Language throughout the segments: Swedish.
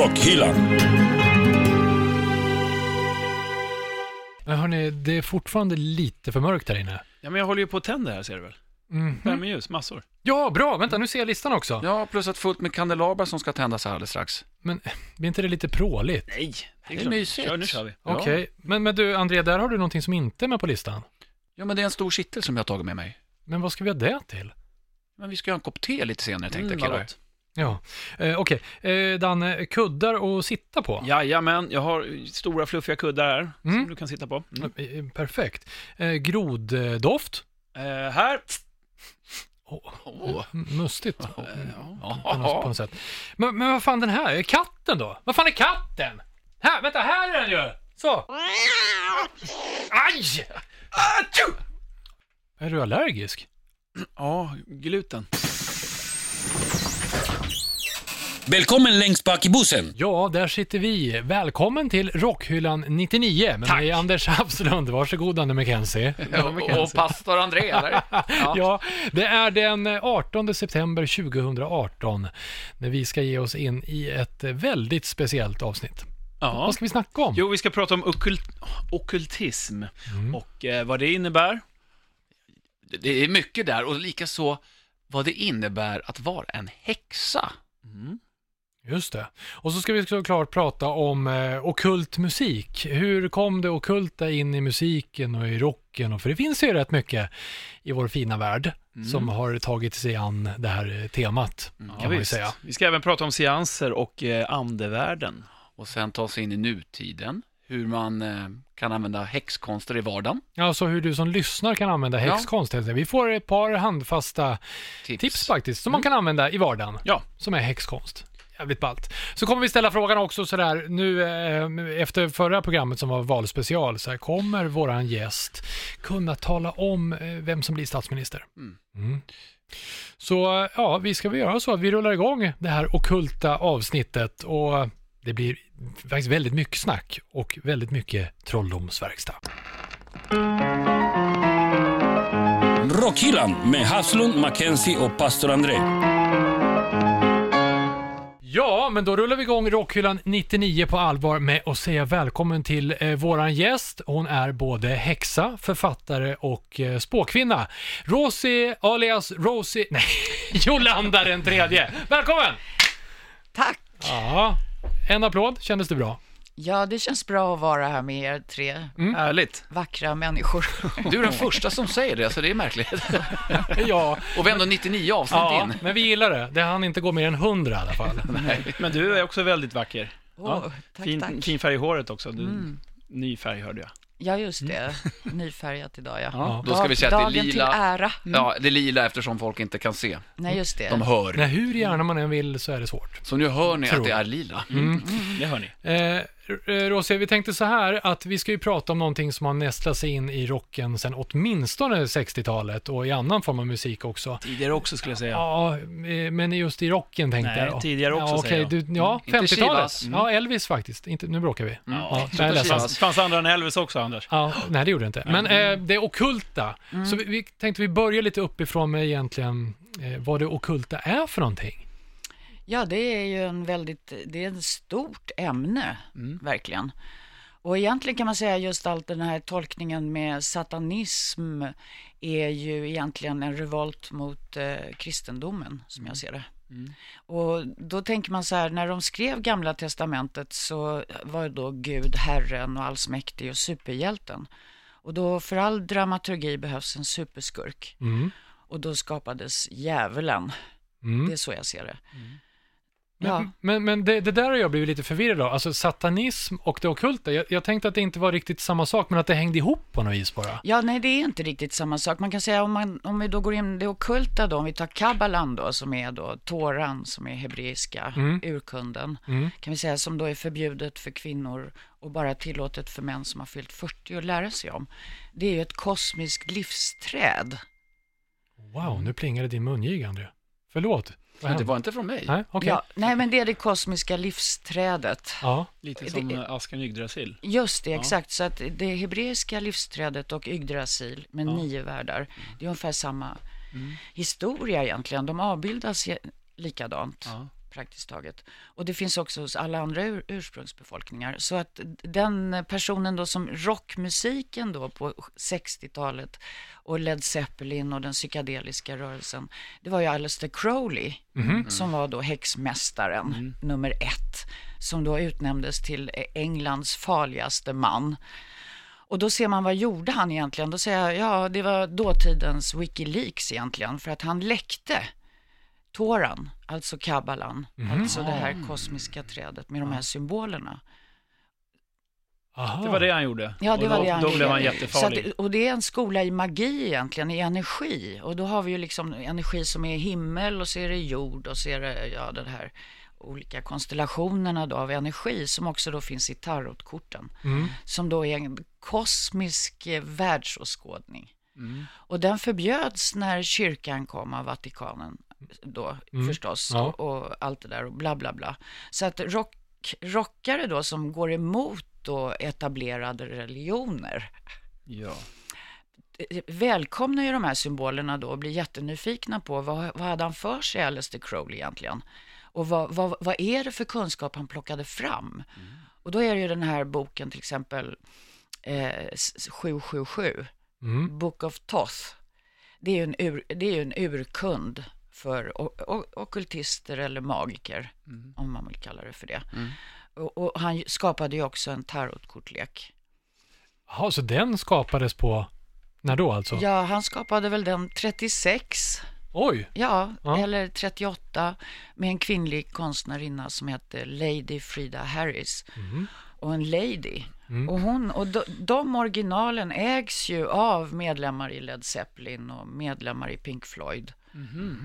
Rockhyllan. Men hörni, det är fortfarande lite för mörkt här inne. Ja, men jag håller ju på att tända här ser du väl? Mhm. Värmeljus, massor. Ja, bra. Vänta, nu ser jag listan också. Ja, plus ett fullt med kandelabrar som ska tändas här alldeles strax. Men blir inte det lite pråligt? Nej, det är klart. mysigt. Kör, nu kör vi. Ja. Okej, men, men du André, där har du någonting som inte är med på listan. Ja, men det är en stor kittel som jag har tagit med mig. Men vad ska vi ha det till? Men vi ska göra en kopp te lite senare tänkte Mm, jag vad killar. Ja, eh, okej. Eh, Danne, kuddar att sitta på? Jajamän, jag har stora fluffiga kuddar här Mm. som du kan sitta på. Mm. Eh, eh, Perfekt. Eh, groddoft? Eh, här. Oh, Åh. mustigt. Eh, på, något, på något sätt. Men, men vad fan den här? Är Katten då? Vad fan är katten? Här, vänta, här är den ju! Så! Aj! Achoo! Är du allergisk? Ja, gluten. Välkommen längst bak i bussen. Ja, där sitter vi. Välkommen till Rockhyllan 99 med Tack. mig Anders Hafslund. Varsågod Anne McKenzie. Och, och pastor André, eller? Ja. Ja, det är den 18 september 2018 när vi ska ge oss in i ett väldigt speciellt avsnitt. Ja. Vad ska vi snacka om? Jo, vi ska prata om okult okultism Mm. och eh, vad det innebär. Det är mycket där och likaså vad det innebär att vara en häxa. Just det. Och så ska vi såklart prata om eh, okult musik. Hur kom det okulta in i musiken och i rocken? Och för det finns ju rätt mycket i vår fina värld som har tagit sig an det här eh, temat, kan man ju säga. Vi ska även prata om seanser och eh, andevärlden. Och sen ta sig in i nutiden, hur man eh, kan använda häxkonster i vardagen. Alltså hur du som lyssnar kan använda Ja. häxkonst. enkelt. Vi får ett par handfasta Tips. tips faktiskt, som man kan använda i vardagen. Ja. Som är häxkonst. Jävligt ballt. Så kommer vi ställa frågan också sådär nu eh, efter förra programmet som var valspecial. Så här, kommer våran gäst kunna tala om eh, vem som blir statsminister? Mm. Mm. Så eh, ja, vi ska väl göra så att vi rullar igång det här okulta avsnittet och det blir faktiskt väldigt mycket snack och väldigt mycket trolldomsverkstad. Rockhyllan med Haslund, Mackenzie och pastor André. Ja, men då rullar vi igång Rockhyllan 99 på allvar med att säga välkommen till eh, våran gäst. Hon är både häxa, författare och eh, spåkvinna. Rosie alias Rosie, nej, Jolanda den tredje. Välkommen! Tack! Ja, en applåd, kändes det bra? Ja, det känns bra att vara här med er tre Härligt. vackra människor. Du är den första som säger det, så det är märkligt. Ja, Och vi är ändå 99 avsnitt ja in. men vi gillar det. Det hann inte gå mer än 100 i alla fall. Men du är också väldigt vacker. Åh, tack, fin, tack. fin färg i håret också. Du, Mm. Ny färg hörde jag. Ja, just det. Nyfärgat idag, ja. Ja. Då ska vi säga att det är Dagen till lila. ära. Mm. Ja, det är lila eftersom folk inte kan se. Nej, just det. De hör. Nej, hur gärna man än vill så är det svårt. Så nu hör ni Tror att det är lila. Mm. Det hör ni. Eh, Rosie, vi tänkte så här att vi ska ju prata om någonting som har nästlat sig in i rocken sedan åtminstone 60-talet och i annan form av musik också. Tidigare också skulle jag säga. Ja, eh, men just i rocken tänkte Nej, jag då. tidigare också, ja, säger okej, jag. du, Ja, Inte 50-talet. Chivas. Mm. Ja, Elvis faktiskt. Inte, nu bråkar vi. Ja, Ja, nej, det. Det fanns andra än Elvis också, Anders. Ja, nej, det gjorde det inte. Men eh, det okulta. Mm. Så vi, vi tänkte vi börjar lite uppifrån med egentligen eh, vad det okulta är för någonting. Ja, det är ju en väldigt, det är ett stort ämne, verkligen. Och egentligen kan man säga just allt den här tolkningen med satanism är ju egentligen en revolt mot eh, kristendomen, som jag ser det. Och då tänker man så här, när de skrev Gamla Testamentet så var då Gud Herren och allsmäktig och superhjälten. Och då för all dramaturgi behövs en superskurk. Mm. Och då skapades djävulen. Mm. Det är så jag ser det. Men, Ja, men, men det, det där har jag blivit lite förvirrad av. Alltså satanism och det okulta. Jag, jag tänkte att det inte var riktigt samma sak, men att det hängde ihop på något vis bara. ja, nej det är inte riktigt samma sak. Man kan säga om, man, om vi då går in det okulta då, om vi tar kabbalan då, som är då Toran, som är hebreiska Mm. urkunden, Mm. kan vi säga som då är förbjudet för kvinnor och bara tillåtet för män som har fyllt 40 att lära sig om. Det är ju ett kosmiskt livsträd. Wow, nu plingade din mungiga, André. Förlåt. Men det var inte från mig. Nej, okej. Ja, nej, men det är det kosmiska livsträdet. Ja. Lite som det- Askan Yggdrasil. Just det, Ja. exakt. Så att det hebreiska livsträdet och Yggdrasil med Ja. nio världar, det är ungefär samma historia egentligen. De avbildas likadant. Ja. Praktiskt taget. Och det finns också hos alla andra ur, ursprungsbefolkningar. Så att den personen då som rockmusiken då på 60-talet och Led Zeppelin och den psykedeliska rörelsen, det var ju Aleister Crowley som var då häxmästaren nummer ett, som då utnämndes till Englands farligaste man. Och då ser man vad gjorde han egentligen? Då säger jag, ja det var dåtidens Wikileaks egentligen, för att han läckte Toran, alltså kabbalan, alltså det här kosmiska trädet med de här symbolerna. Aha. Det var det han gjorde. Ja, det och var då, det han Då blev han Så jättefarlig. att, och det är en skola i magi egentligen, i energi. Och då har vi ju liksom energi som är himmel och så är det jord och så är det, ja, det här olika konstellationerna då av energi som också då finns i tarotkorten. Som då är en kosmisk eh, världsåskådning. Och den förbjöds när kyrkan kom av Vatikanen då förstås Ja. och, och allt det där och bla bla bla. Så att rock, rockare då som går emot då etablerade religioner Ja. välkomnar ju de här symbolerna då och blir jättenyfikna på vad, vad hade han för sig, Aleister Crowley egentligen? Och vad, vad, vad är det för kunskap han plockade fram? Och då är det ju den här boken till exempel eh, s- 777, Mm. Book of Thoth. Det är ju en, ur, det är en urkund för o- o- ockultister eller magiker, om man vill kalla det för det. Och, och han skapade ju också en tarotkortlek. Jaha, så den skapades på, när då alltså? Ja, han skapade väl den 36, Oj! ja, Ja. eller 38, med en kvinnlig konstnärinna som hette Lady Frida Harris. Och en lady. Och, hon, och de, de originalen ägs ju av medlemmar i Led Zeppelin och medlemmar i Pink Floyd.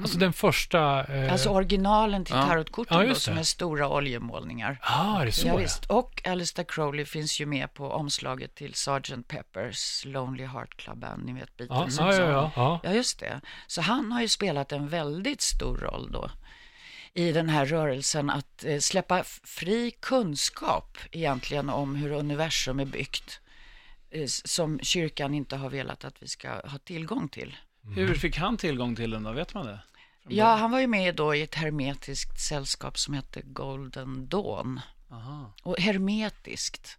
Alltså den första... Eh... Alltså originalen till tarotkorten Ja, då, som är stora oljemålningar. ah, är det så Ja, ja, visst. Och Alistair Crowley finns ju med på omslaget till Sgt. Peppers Lonely Heart Club Band, ni vet Ja, Beatles ja, ja, ja, ja. Ja, just det. Så han har ju spelat en väldigt stor roll då i den här rörelsen att eh, släppa fri kunskap egentligen om hur universum är byggt eh, som kyrkan inte har velat att vi ska ha tillgång till. Hur fick han tillgång till den då? Vet man det? Ja, han var ju med då i ett hermetiskt sällskap som hette Golden Dawn. Aha. Och hermetiskt,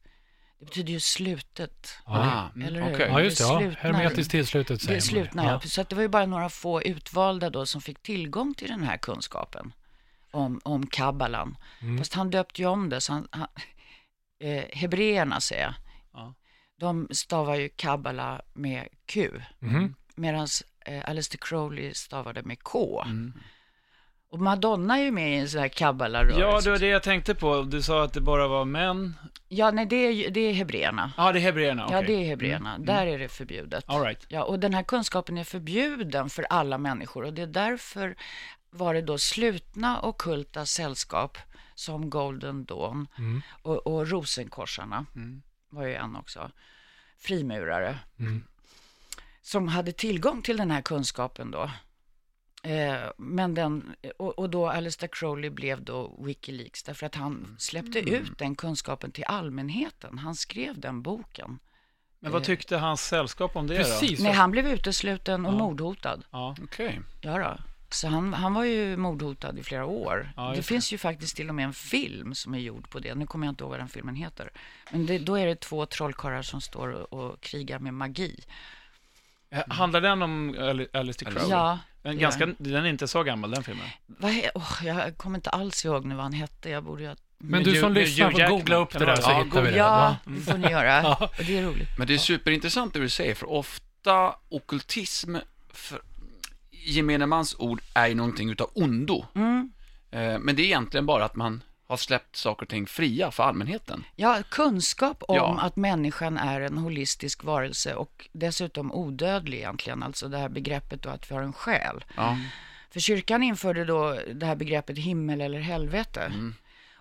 det betyder ju slutet. Ah, Eller mm, hur? okej. Ja, just det. Ja. Hermetiskt tillslutet Det säger är man. slutna, ja. ja. Så att det var ju bara några få utvalda då som fick tillgång till den här kunskapen om, om kabbalan. Mm. Fast han döpte ju om det, så han, han, eh, hebreerna säger jag, Ja. de stavar ju kabbala med Q, Mhm. medan eh, Aleister Crowley stavade med K. Mm. Och Madonna är ju med i en sån här kabbalarörelse. ja, det var det jag tänkte på. Du sa att det bara var män. Ja, nej, det är, det är hebreerna. Ja, det är hebreerna. Ja, okej. det är hebreerna. Där är det förbjudet. All right. Ja, och den här kunskapen är förbjuden för alla människor och det är därför var det då slutna ockulta sällskap som Golden Dawn Mm. och, och Rosenkorsarna Mm. var ju en också, frimurare, Mm. Som hade tillgång till den här kunskapen då. Eh, men den, och, och då Aleister Crowley blev då Wikileaks därför att han släppte ut den kunskapen till allmänheten. Han skrev den boken. Men vad tyckte hans sällskap om det då? Precis. Nej, han blev utesluten och Ja. mordhotad. Ja. Okej. Ja då. Så han, han var ju mordhotad i flera år. Ja, det finns ju faktiskt till och med en film som är gjord på det. Nu kommer jag inte ihåg vad den filmen heter. Men det, då är det två trollkarlar som står och, och krigar med magi. Eh, Handlar den om Ali- Aleister Crowley? Ja, Den, ganska, den är inte så gammal, den filmen. vad he, åh, jag kommer inte alls ihåg nu vad han hette. Jag borde ju ha... Men du som lyssnar får googla upp det där så så? hittar vi det. Ja, det får ni göra. Ja. Och det är roligt. Men det är superintressant det du säger, för ofta ockultism, för gemene mans ord, är ju någonting utav ondo. Mm. Eh, Men det är egentligen bara att man har släppt saker och ting fria för allmänheten. Ja, kunskap om Ja. att människan är en holistisk varelse och dessutom odödlig egentligen. Alltså det här begreppet då att vi har en själ. Ja. För kyrkan införde då det här begreppet himmel eller helvete. Mm.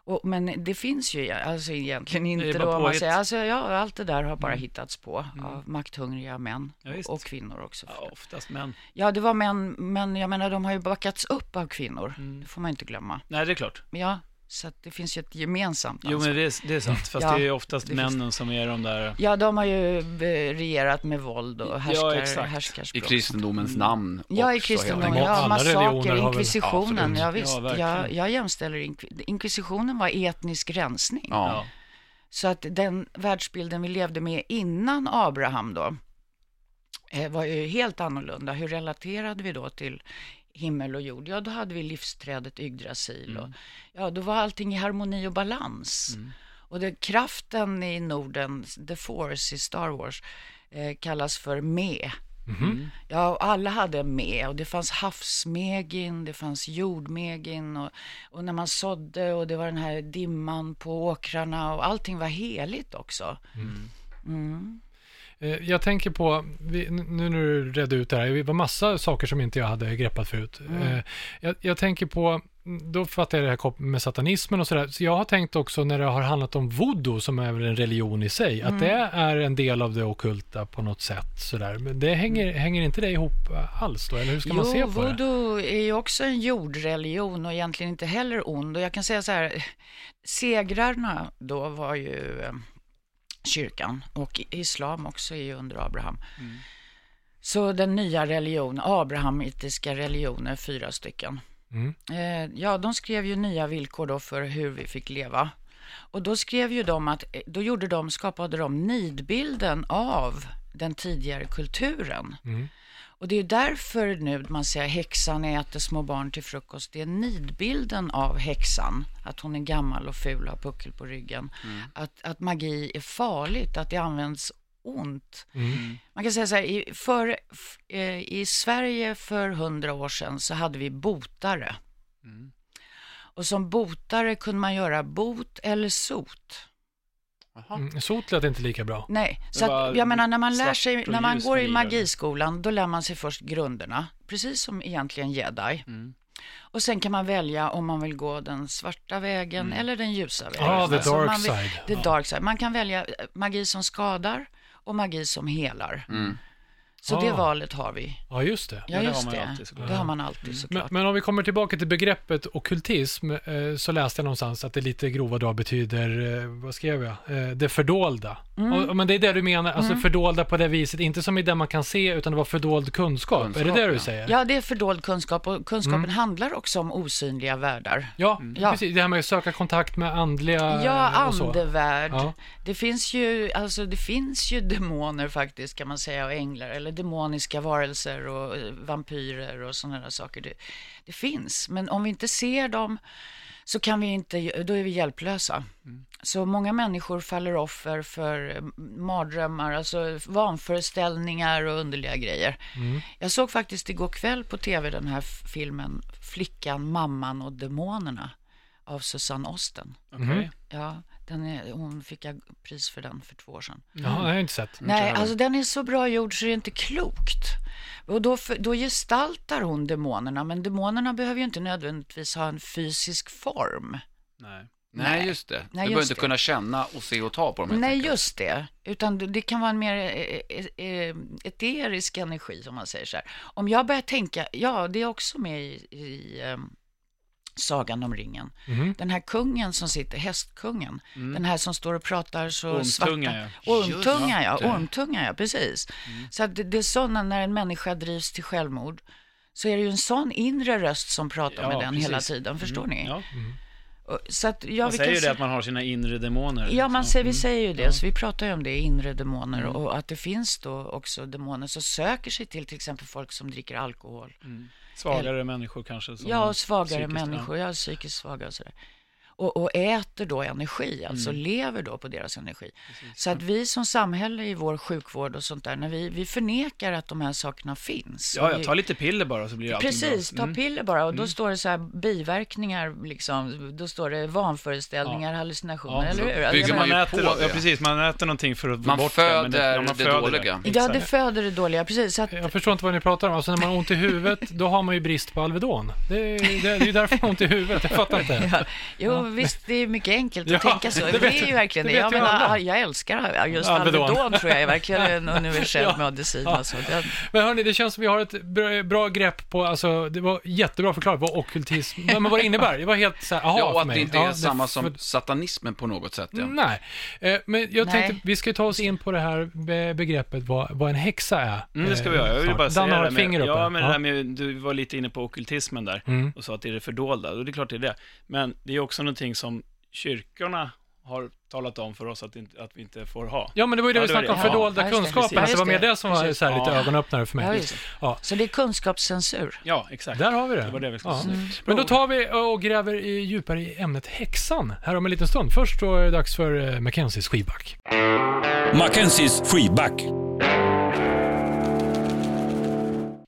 Och, men det finns ju alltså egentligen Det inte bara då, man säger, alltså, ja, allt det där har bara hittats på av makthungriga män Mm. Ja, och kvinnor också. Ja, oftast män. Ja, det var män, men jag menar de har ju backats upp av kvinnor. Mm. Det får man inte glömma. Nej, det är klart. Ja, Så att det finns ju ett gemensamt Jo, ansvar. men det är, det är sant. Fast Ja, det är oftast det finns- männen som är de där... Ja, de har ju eh, regerat med våld och härskar. I härskarspråk. kristendomens namn Ja, i också, kristendomen. Ja, massaker, väl- inkvisitionen. Absolut. Ja, visst. Ja, jag, jag jämställer inkvi- Inkvisitionen var etnisk rensning. Ja. Så att den världsbilden vi levde med innan Abraham då eh, var ju helt annorlunda. Hur relaterade vi då till himmel och jord? Ja, då hade vi livsträdet Yggdrasil. Och, ja, då var allting i harmoni och balans. Och det, kraften i Norden, the force i Star Wars, eh, kallas för me. Ja, och alla hade med och det fanns havsmegin, det fanns jordmegin och, och när man sådde och det var den här dimman på åkrarna och allting var heligt också. Mm. Eh, Jag tänker på, nu när du redde ut det här, det var massa saker som inte jag hade greppat förut. Eh, Jag, jag tänker på, då fattar jag det här med satanismen och sådär, så jag har tänkt också när det har handlat om voodoo, som är väl en religion i sig, att det är en del av det ockulta på något sätt. Sådär. Men det hänger, hänger inte det ihop alls då, eller hur ska man se jo, på det? voodoo är ju också en jordreligion och egentligen inte heller ond. Och jag kan säga så här, segrarna då var ju eh, kyrkan och islam också är ju under Abraham. Så den nya religion, abrahamitiska religioner, fyra stycken. Mm. Eh, ja, de skrev ju nya villkor då för hur vi fick leva. Och då skrev ju de att, eh, då gjorde de, skapade de nidbilden av den tidigare kulturen. Mm. Och det är därför nu man säger häxan äter små barn till frukost. Det är nidbilden av häxan, att hon är gammal och ful och har puckel på ryggen. Att, att magi är farligt, att det används ont. Mm. Man kan säga så här, i, för, eh, i Sverige för hundra år sedan så hade vi botare. Och som botare kunde man göra bot eller sot. Mm. Sot lät inte lika bra. Nej, så att, jag menar när man lär sig, när man går i magiskolan, då lär man sig först grunderna, precis som egentligen jedi. Mm. Och sen kan man välja om man vill gå den svarta vägen eller den ljusa vägen. Ah, the Alltså, dark man vill- side. The dark side. Man kan välja eh, magi som skadar och magi som helar. Mm. Så det Ah. valet har vi. Ja, just det. Ja, det har just det. alltid såklart. det har man alltid Men, såklart. men om vi kommer tillbaka till begreppet ockultism, eh, så läste jag någonstans att det lite grova drag betyder, eh, vad skrev jag, eh, det fördolda. Mm. Och, men det är det du menar, alltså fördolda på det viset, inte som i det man kan se, utan det var fördold kunskap. Kunskap, är det det du ja. säger? Ja, det är fördold kunskap och kunskapen Mm. handlar också om osynliga världar. Ja, Ja. precis. Det här med att söka kontakt med andliga Ja, och så. andevärld. Ja. Det finns ju, alltså det finns ju demoner faktiskt kan man säga och änglar eller demoniska varelser och eh, vampyrer och sådana där saker. Det, det finns, men om vi inte ser dem så kan vi inte, då är vi hjälplösa. Så många människor faller offer för eh, mardrömmar, alltså vanföreställningar och underliga grejer. Jag såg faktiskt igår kväll på tv den här filmen Flickan, mamman och demonerna av Susanne Osten. Okej. Ja, den är, hon fick jag pris för den för två år sedan. Ja, det har jag inte sett. Nej, alltså den är så bra gjord så det är inte klokt. Och då, för, då gestaltar hon demonerna, men demonerna behöver ju inte nödvändigtvis ha en fysisk form. Nej. Nej, just det. Nej, du behöver inte det. kunna känna och se och ta på dem. Nej, just det. Utan det- kan vara en mer eh, eh, eh, eterisk energi, som man säger så här. Om jag börjar tänka, ja, det är också med i, i eh, Sagan om ringen. Mhm. Den här kungen som sitter, hästkungen, den här som står och pratar så Ormtunga, svarta... ja. Ormtunga, ja. Ormtunga, ja, precis. Så att det, det är sådana, när en människa drivs till självmord, så är det ju en sån inre röst som pratar Ja, med den hela precis. tiden, förstår ni? Ja. Och- Så att, ja, Man säger ju det att man har sina inre demoner. Ja, man Så, säger, vi mm. säger ju det, Ja. så vi pratar ju om det, inre demoner, och att det finns då också demoner som söker sig till till exempel folk som dricker alkohol. Svagare människor kanske. Ja, svagare människor, ja, psykiskt svaga och sådär. Och, och äter då energi, alltså Mm. lever då på deras energi. Så att vi som samhälle i vår sjukvård och sånt där, när vi, vi förnekar att de här sakerna finns. Ja, Och ja, vi, ta lite piller bara så blir allting Precis, bra. ta Mm. piller bara och då står det så här biverkningar, liksom, då står det vanföreställningar, hallucinationer, Ja, eller så hur? bygger Jag Så man man äter, på ja, det. precis, man äter någonting för att Man bort det. men föder ja, man det föder dåliga. Ja, Exakt. det föder det dåliga, precis. Så att, Jag förstår inte vad ni pratar om. Alltså när man har ont i huvudet, då har man ju brist på Alvedon. Det är, det är ju därför man har ont i huvudet. Jag fattar inte. ja, jo, visst, det är mycket enkelt Ja, att tänka så. det Det, är ju verkligen det det. Jag, menar, jag älskar just Alvedon. Alvedon, tror jag är verkligen en universell Ja. medicin. Ja. Alltså. Den, Men hörni, det känns som vi har ett bra, bra grepp på, alltså det var jättebra förklarat vad ockultism, men vad det innebär. Det var helt så här, aha, Ja, och att det inte är Ja, samma som för- satanismen på något sätt. Ja. Nej, eh, men jag Nej. tänkte vi ska ta oss in på det här be- begreppet vad, vad en häxa är. Mm, det ska vi eh, göra. Jag vill bara säga Dan har det ett finger uppe. Ja, men det där med, du var lite inne på ockultismen där Mm. och sa att det är det fördolda. Och det är klart det är det. Men det är också någonting som kyrkorna har talat om för oss att, inte, att vi inte får ha. Ja, men det var ju det Ja, vi det var snackade om, det. fördolda Ja, kunskaper. Ja, Alltså, det var mer det. som var så här, lite Ja. ögonöppnare för mig. ja, just det. Ja. Så det är kunskapscensur. Ja, exakt. Där har vi det. Det var det vi skulle Ja. säga. Men då tar vi och gräver djupare i ämnet häxan här om en liten stund. Först då är det dags för eh, Mackenzies skivback. Mackenzies freeback.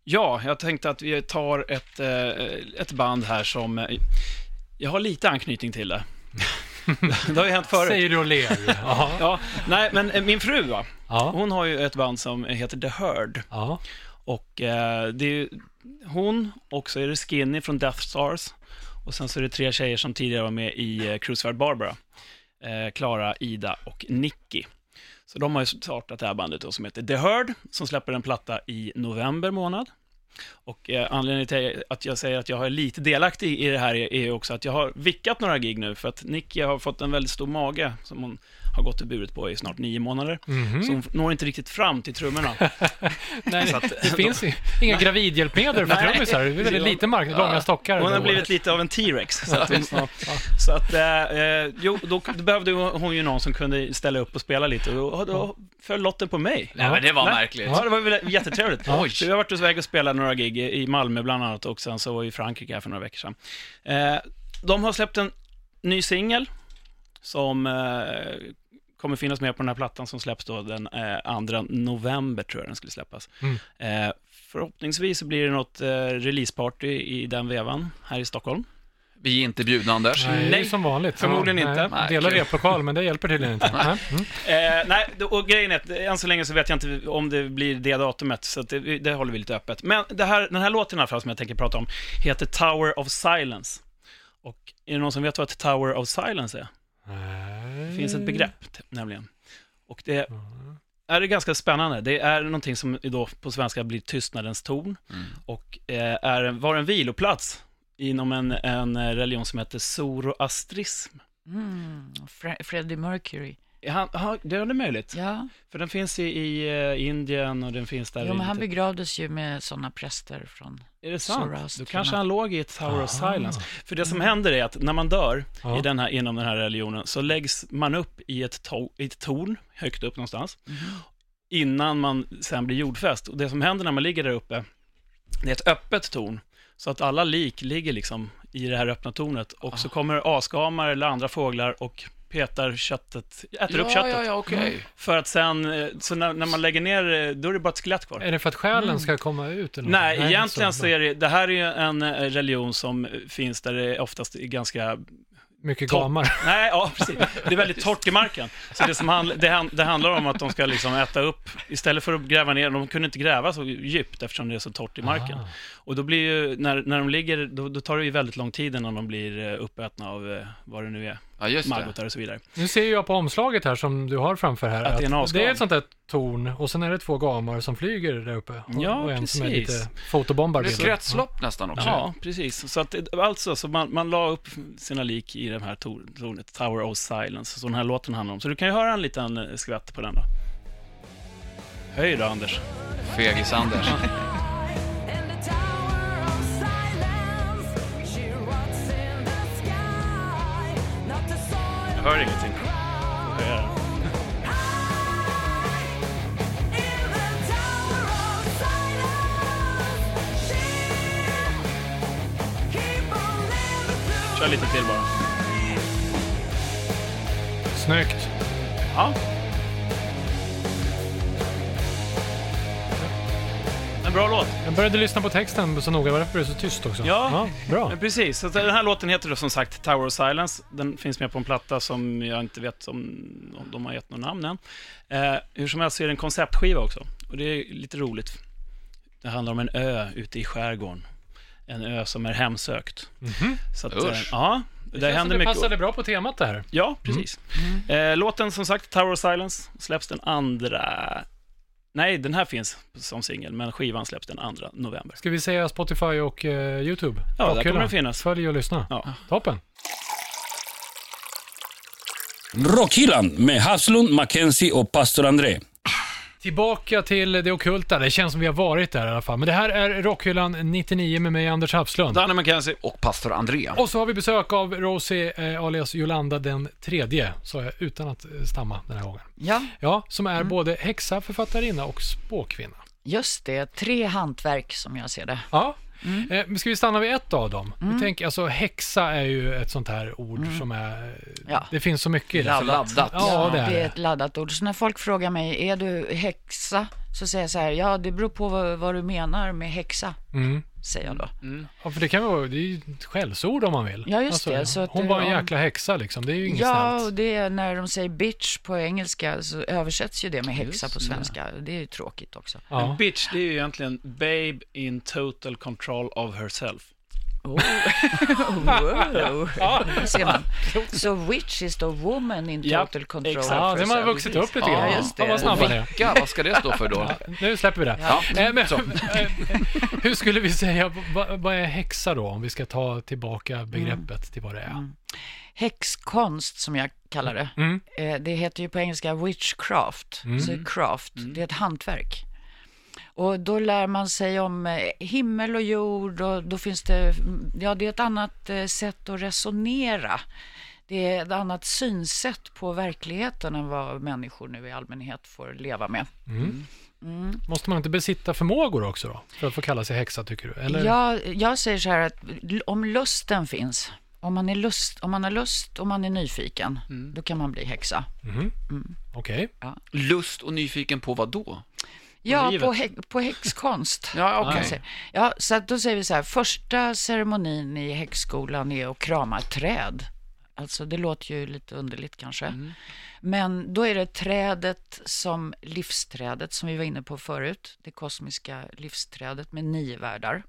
Ja, jag tänkte att vi tar ett, eh, ett band här som... eh, Jag har lite anknytning till det. det har ju hänt förut. Säger du och ler. Ja. Ja, nej, men eh, min fru va, Ja. hon har ju ett band som heter The Herd. ja. Och eh, det är ju hon, och så är det Skinny från Death Stars. Och sen så är det tre tjejer som tidigare var med i eh, Crucified Barbara. Eh, Klara, Ida och Nicky. Så de har ju startat det här bandet då, som heter The Herd, som släpper en platta i november månad. Och eh, anledningen till att jag säger att jag är lite delaktig i det här är, är ju också att jag har vickat några gig nu, för att Nicky har fått en väldigt stor mage som hon har gått och burit på i snart nio månader. Mhm. Så hon når inte riktigt fram till trummorna. Nej, Så att- det finns ju inga gravidhjälpmedel för trummisar. Det är väldigt lite mark, långa stockar. Hon har blivit lite av en T-Rex. Så att, hon, så att eh, eh, jo, då, då behövde hon ju någon som kunde ställa upp och spela lite och då, då föll lotten på mig. Nej, men det var Nej. märkligt. Ja, det var väl jättetrevligt. Så vi har varit iväg och spelat några gig i i Malmö bland annat och sen så var vi i Frankrike här för några veckor sedan. Eh, de har släppt en ny singel som eh, kommer finnas med på den här plattan som släpps då den eh, 2 november tror jag den skulle släppas. Mm. Eh, förhoppningsvis så blir det något eh, releaseparty i den vevan här i Stockholm. Vi är inte bjudna, Anders. Nej, Nej, som vanligt. förmodligen Ja, inte. Nej, delar replokal, men det hjälper tydligen inte. Nej. Mm. Eh, nej, och grejen är att än så länge så vet jag inte om det blir det datumet, så att det, det håller vi lite öppet. Men det här, den här låten i alla fall som jag tänker prata om heter Tower of Silence. Och är det någon som vet vad ett Tower of Silence är? Det finns ett begrepp, nämligen. Och det är det ganska spännande. Det är någonting som då på svenska blir tystnadens torn Mm. och eh, är, var en viloplats inom en, en religion som heter zoroastrism. Mm. Fre- Freddie Mercury. Han, han, det är det möjligt. Ja, För den finns i, i eh, Indien och den finns där jo, men han lite- begravdes ju med sådana präster från... Är det sant? Zoroaster. Då kanske han låg i ett Tower of Ah. Silence. För det som händer är att när man dör i den här, inom den här religionen så läggs man upp i ett, to- i ett torn, högt upp någonstans, innan man sen blir jordfäst. Och det som händer när man ligger där uppe, det är ett öppet torn. Så att alla lik ligger liksom i det här öppna tornet. Och så kommer asgamar eller andra fåglar och petar köttet, äter upp Ja, köttet. ja, ja, okej. För att sen, eh, så när, när man lägger ner, eh, då är det bara ett skelett kvar. Är det för att själen ska komma ut? Eller något? Nej, egentligen så, så är det, det här är ju en eh, religion som finns där det oftast är ganska, Mycket gamar. nej, ja precis, det är väldigt torrt i marken. Så det, som handl, det, han- det handlar om att de ska liksom äta upp, istället för att gräva ner, de kunde inte gräva så djupt eftersom det är så torrt i marken. Ah. Och då blir ju, när, när de ligger, då, då tar det ju väldigt lång tid innan de blir uppätna av eh, vad det nu är, Ja, just det. maggotar och så vidare. Nu ser jag på omslaget här som du har framför här. Att det är det är ett sånt där torn och sen är det två gamar som flyger där uppe. Och, Ja, och en som är precis. lite fotobombar. Det är ett bilden. kretslopp nästan också. Ja, precis. Så att, alltså, så man, man la upp sina lik i det här tor- tornet, Tower of Silence, som den här låten handlar om. Så du kan ju höra en liten eh, skvätt på den då. Höj då, Anders. Fegis-Anders. living through. Kör lite till bara. Snyggt. Ja. Bra låt. Jag började lyssna på texten så noga, varför är det så tyst också? Ja. bra. Men precis, så den här låten heter då som sagt Tower of Silence. Den finns med på en platta som jag inte vet om, om de har gett något namn än. Eh, hur som helst så är det en konceptskiva också. Och det är lite roligt. Det handlar om en ö ute i skärgården. En ö som är hemsökt. Mhm. Så att, Usch. eh, ja, Det, som händer det mycket. passade bra på temat det här. Ja, precis. Eh, låten som sagt, Tower of Silence, släpps den andra... Nej, den här finns som singel, men skivan släpps den 2 november. Ska vi säga Spotify och eh, YouTube? Ja, där kommer den finnas. Följ och lyssna. Ja. Toppen. Rockhyllan med Havslund, Mackenzie och pastor André. Tillbaka till det ockulta. Det känns som vi har varit där i alla fall. Men det här är Rockhyllan 99 med mig, Anders Hafslund. Danne McKenzie. Och pastor André. Och så har vi besök av Rosie eh, alias Jolanda den tredje, sa jag utan att eh, stamma den här gången. Ja, Ja, som är både häxa, författarinna och spåkvinna. just det. Tre hantverk som jag ser det. Ja, Mm. eh, ska vi stanna vid ett av dem? Vi tänker, alltså häxa är ju ett sånt här ord som är... Mm. Ja. Det finns så mycket i det. Laddat. Laddat. Ja, det är det är ett laddat ord. Så när folk frågar mig, är du häxa? Så säger jag så här, ja det beror på vad, vad du menar med häxa, Mm. Säger jag då. Ja, för det kan vara, det är ju ett skällsord om man vill. Alltså, Ja, just det, så att hon det- var en jäkla häxa liksom, det är ju inget Ja, och snällt. det är när de säger bitch på engelska så översätts ju det med häxa på svenska. Det är ju tråkigt också. Ja. Bitch, det är ju egentligen babe in total control of herself. Oh. Där ser man. Så witch is the woman in Ja, total control. exakt. Ja, de har vuxit upp lite Ja, grann. just Ja, det. vad snabba. Vicka, vad ska det stå för då? Nu släpper vi det. Ja, Eh, Men, hur skulle vi säga, vad, vad är häxa då? Om vi ska ta tillbaka begreppet till vad det är. Häxkonst som jag kallar det. Mm. Eh, Det heter ju på engelska witchcraft. Så craft, det är ett hantverk. Och då lär man sig om eh, himmel och jord och då finns det, ja det är ett annat eh, sätt att resonera. Det är ett annat synsätt på verkligheten än vad människor nu i allmänhet får leva med. Måste man inte besitta förmågor också då? För att få kalla sig häxa, tycker du? Eller? Jag, jag säger så här att om lusten finns, om man, är lust, om man har lust och man är nyfiken, då kan man bli häxa. Okej. Lust och nyfiken på vad då? Ja, livet. på, hä- på häxkonst. Ja, säga. Ja, så då säger vi så här, första ceremonin i häxskolan är att krama ett träd. Alltså det låter ju lite underligt kanske. Men då är det trädet som livsträdet som vi var inne på förut. Det kosmiska livsträdet med nio världar.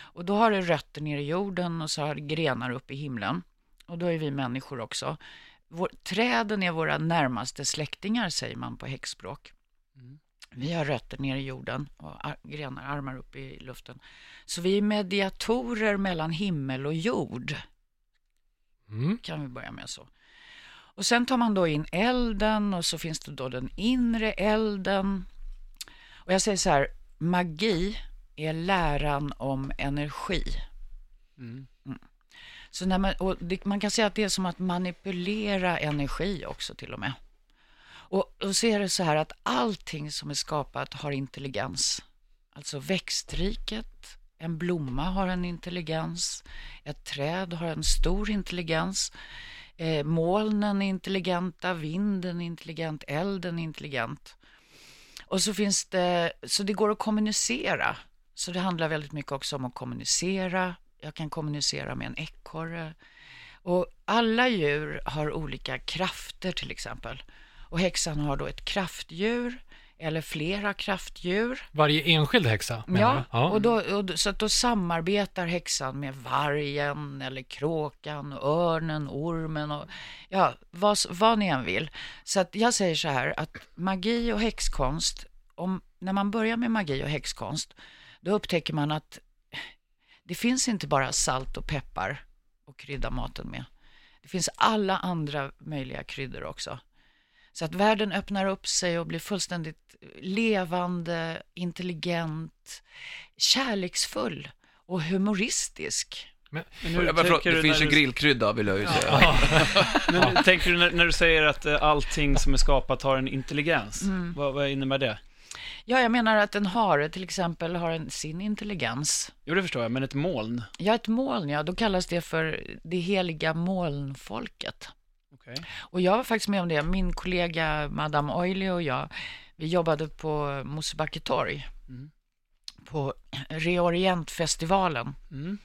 Och då har det rötter ner i jorden och så har det grenar upp i himlen. Och då är vi människor också. Vår, träden är våra närmaste släktingar säger man på häxspråk. Vi har rötter ner i jorden och ar- grenar, armar upp i luften. Så vi är mediatorer mellan himmel och jord, Mm. kan vi börja med så. Och sen tar man då in elden och så finns det då den inre elden. Och jag säger så här, magi är läran om energi. Mm. Så när man, man kan säga att det är som att manipulera energi också till och med. Och, och så är det så här att allting som är skapat har intelligens. Alltså växtriket, en blomma har en intelligens, ett träd har en stor intelligens, eh, molnen är intelligenta, vinden är intelligent, elden är intelligent. Och så finns det, så det går att kommunicera. Så det handlar väldigt mycket också om att kommunicera. Jag kan kommunicera med en ekorre. Och alla djur har olika krafter till exempel. Och häxan har då ett kraftdjur eller flera kraftdjur. Varje enskild häxa, Ja, ja. Och då, och så att då samarbetar häxan med vargen eller kråkan, örnen, ormen och ja, vad, vad ni än vill. Så att jag säger så här att magi och häxkonst, om, när man börjar med magi och häxkonst, då upptäcker man att det finns inte bara salt och peppar och krydda maten med. Det finns alla andra möjliga kryddor också. Så att världen öppnar upp sig och blir fullständigt levande, intelligent, kärleksfull och humoristisk. Men, Men hur Ja, men förlåt, det finns ju du- grillkrydda vill jag ju säga. Men hur tänker du när, när du säger att eh, allting som är skapat har en intelligens? Vad, vad innebär det? Ja, jag menar att en hare till exempel har en, sin intelligens. Jo, det förstår jag, men ett moln? Ja, ett moln, ja, då kallas det för det heliga molnfolket. Okej. Och jag var faktiskt med om det. Min kollega Madame Oily och jag, vi jobbade på Mosebacke torg. På Reorientfestivalen. Mm.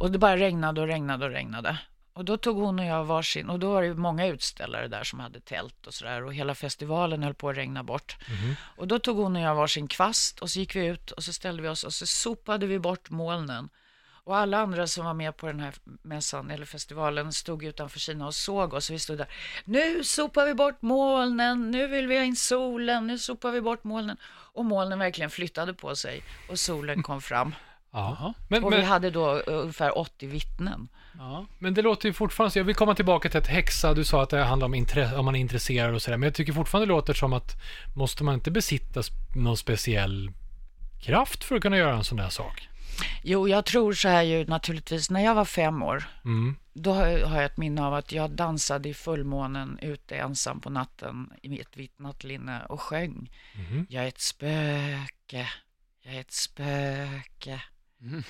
Och det bara regnade och regnade och regnade. Och då tog hon och jag varsin, och då var det många utställare där som hade tält och sådär. Och hela festivalen höll på att regna bort. Och då tog hon och jag varsin kvast och så gick vi ut och så ställde vi oss och så sopade vi bort molnen. Och alla andra som var med på den här mässan eller festivalen stod utanför Kina och såg oss. Vi stod där. Nu sopar vi bort molnen, nu vill vi ha in solen, nu sopar vi bort molnen. Och molnen verkligen flyttade på sig och solen kom fram. Ja. Men, Och vi men, hade då ungefär 80 vittnen. ja. men det låter ju fortfarande, så jag vill komma tillbaka till att häxa, du sa att det handlar om, intre, om man är intresserad och sådär, men jag tycker fortfarande det låter som att måste man inte besitta någon speciell kraft för att kunna göra en sån där sak? Jo, jag tror så här ju naturligtvis. När jag var fem år, Mm. då har jag ett minne av att jag dansade i fullmånen ute ensam på natten i ett vitt nattlinne och sjöng. Mhm. Jag är ett spöke, jag är ett spöke. Mm.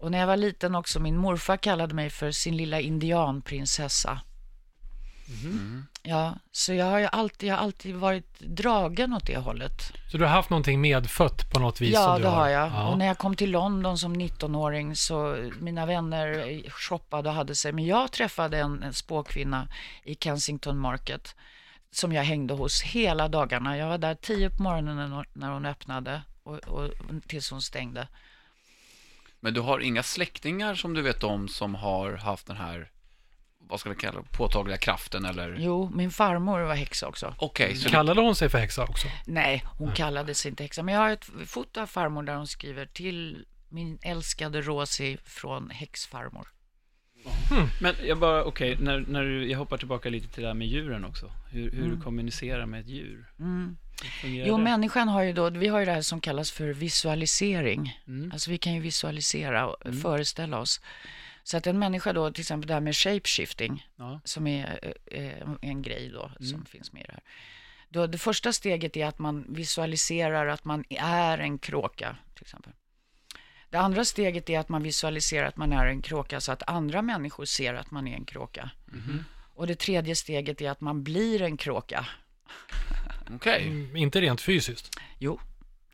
Och när jag var liten också, min morfar kallade mig för sin lilla indianprinsessa. Ja, så jag har ju alltid, jag har alltid varit dragen åt det hållet. Så du har haft någonting medfött på något vis? Ja, som du det har jag. Ja. Och när jag kom till London som 19-åring så mina vänner shoppade och hade sig. Men jag träffade en, en spåkvinna i Kensington Market som jag hängde hos hela dagarna. Jag var där tio på morgonen när- när hon öppnade och, och tills hon stängde. Men du har inga släktingar som du vet om som har haft den här, vad ska vi kalla det, påtagliga kraften eller? Jo, min farmor var häxa också. Okej, så Kallade hon sig för häxa också? Nej, hon kallade sig inte häxa. Men jag har ett foto av farmor där hon skriver till min älskade Rosie från häxfarmor. Men jag bara, okej, när, när du, jag hoppar tillbaka lite till det här med djuren också. Hur, hur Mm. du kommunicerar med ett djur. Mm. Jo, det? människan har ju då, vi har ju det här som kallas för visualisering. Mm. Alltså vi kan ju visualisera och föreställa oss. Så att en människa då, till exempel det här med shapeshifting, Ja. som är eh, en grej då, som Mm. finns med i det här. Då, det första steget är att man visualiserar att man är en kråka, till exempel. Det andra steget är att man visualiserar att man är en kråka så att andra människor ser att man är en kråka. Mhm. Och det tredje steget är att man blir en kråka. okej. Mm, inte rent fysiskt? Jo.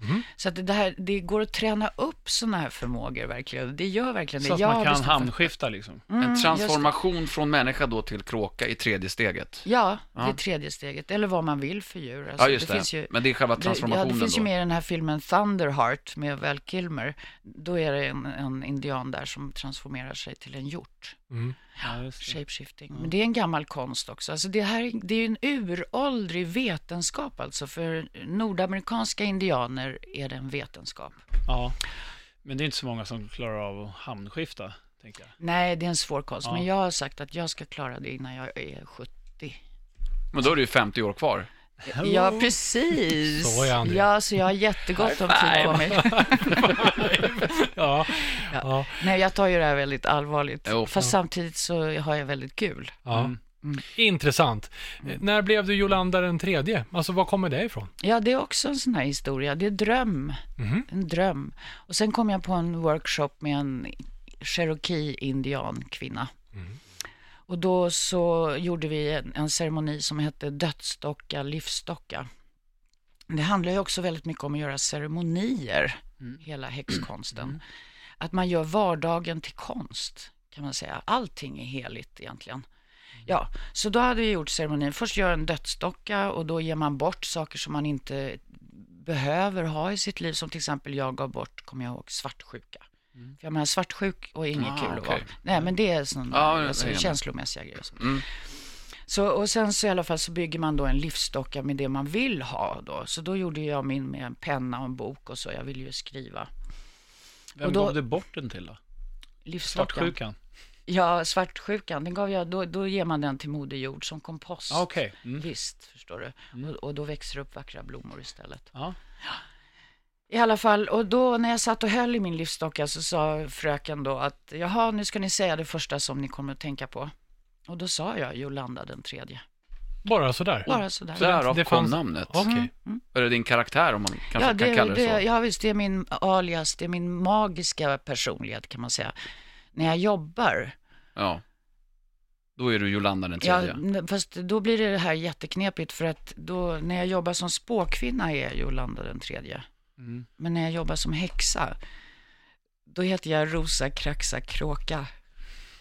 Mhm. Så att det, här, det går att träna upp sådana här förmågor verkligen. Det gör verkligen det. Så att Jag man kan hamnskifta liksom. Mm, En det. transformation från människa då till kråka i tredje steget. Ja, det är Ja. tredje steget. Eller vad man vill för djur. Alltså, Ja, just det. Finns ju, Men det är själva det, ja, transformationen det finns ju med i den här filmen Thunderheart med Val Kilmer. Då är det en, en indian där som transformerar sig till en hjort. Mm. Ja. Shapeshifting. Men det är en gammal konst också. Alltså det, här, det är en uråldrig vetenskap alltså. För nordamerikanska indianer är det en vetenskap. ja. Men det är inte så många som klarar av att hamnskifta, tänker jag. Nej, det är en svår konst. Ja. Men jag har sagt att jag ska klara det innan jag är 70. Men då är det ju 50 år kvar. Ja, precis. Så är André. Ja, så jag har jättegott om tid på mig. Ja. Ja. Ja. Nej, jag tar ju det här väldigt allvarligt. Jo. Fast samtidigt så har jag väldigt kul. ja. Mm. Intressant. Eh, När blev du Jolanda den tredje? Alltså, var kommer det ifrån? Ja, det är också en sån här historia. Det är dröm. Mhm. En dröm. Och sen kom jag på en workshop med en Cherokee-indian-kvinna. Mm. Och då så gjorde vi en, en ceremoni som hette dödsdocka, livsdocka. Det handlar ju också väldigt mycket om att göra ceremonier, Mm. hela häxkonsten. Att man gör vardagen till konst, kan man säga. Allting är heligt egentligen. Ja, så då hade vi gjort ceremonin. Först gör en dödsdocka och då ger man bort saker som man inte behöver ha i sitt liv. Som till exempel jag gav bort, kommer jag ihåg, svartsjuka. För jag menar, svartsjuk och inget Ah, kul att okej. vara. Nej, men det är sådana jag alltså, känslomässiga grejer. Mm. Så, och sen så i alla fall så bygger man då en livsdocka med det man vill ha då. Så då gjorde jag min med en penna och en bok och så. Jag ville ju skriva. Vem Och då- gav du bort den till då? Livsdockan. Svartsjukan? Ja, svartsjukan. Den gav jag, då, då ger man den till Moder Jord som kompost. Ah, Okej. Mm. Visst, förstår du. Och, och då växer det upp vackra blommor istället. Ja. I alla fall, och då när jag satt och höll i min livsdocka så sa fröken då att jaha, nu ska ni säga det första som ni kommer att tänka på. Och då sa jag Jolanda den tredje. Bara sådär? Bara sådär. Därav det kom fanns- namnet. Okej. Är det din karaktär om man kanske Ja, kan det, kalla det, det, så? ja, visst, det är min alias, det är min magiska personlighet kan man säga. När jag jobbar, Ja. Då är du Jolanda den ja, tredje. n- fast då blir det här jätteknepigt för att då, när jag jobbar som spåkvinna är jag Jolanda den tredje. Mm. Men när jag jobbar som häxa, då heter jag Rosa Kraxa Kråka.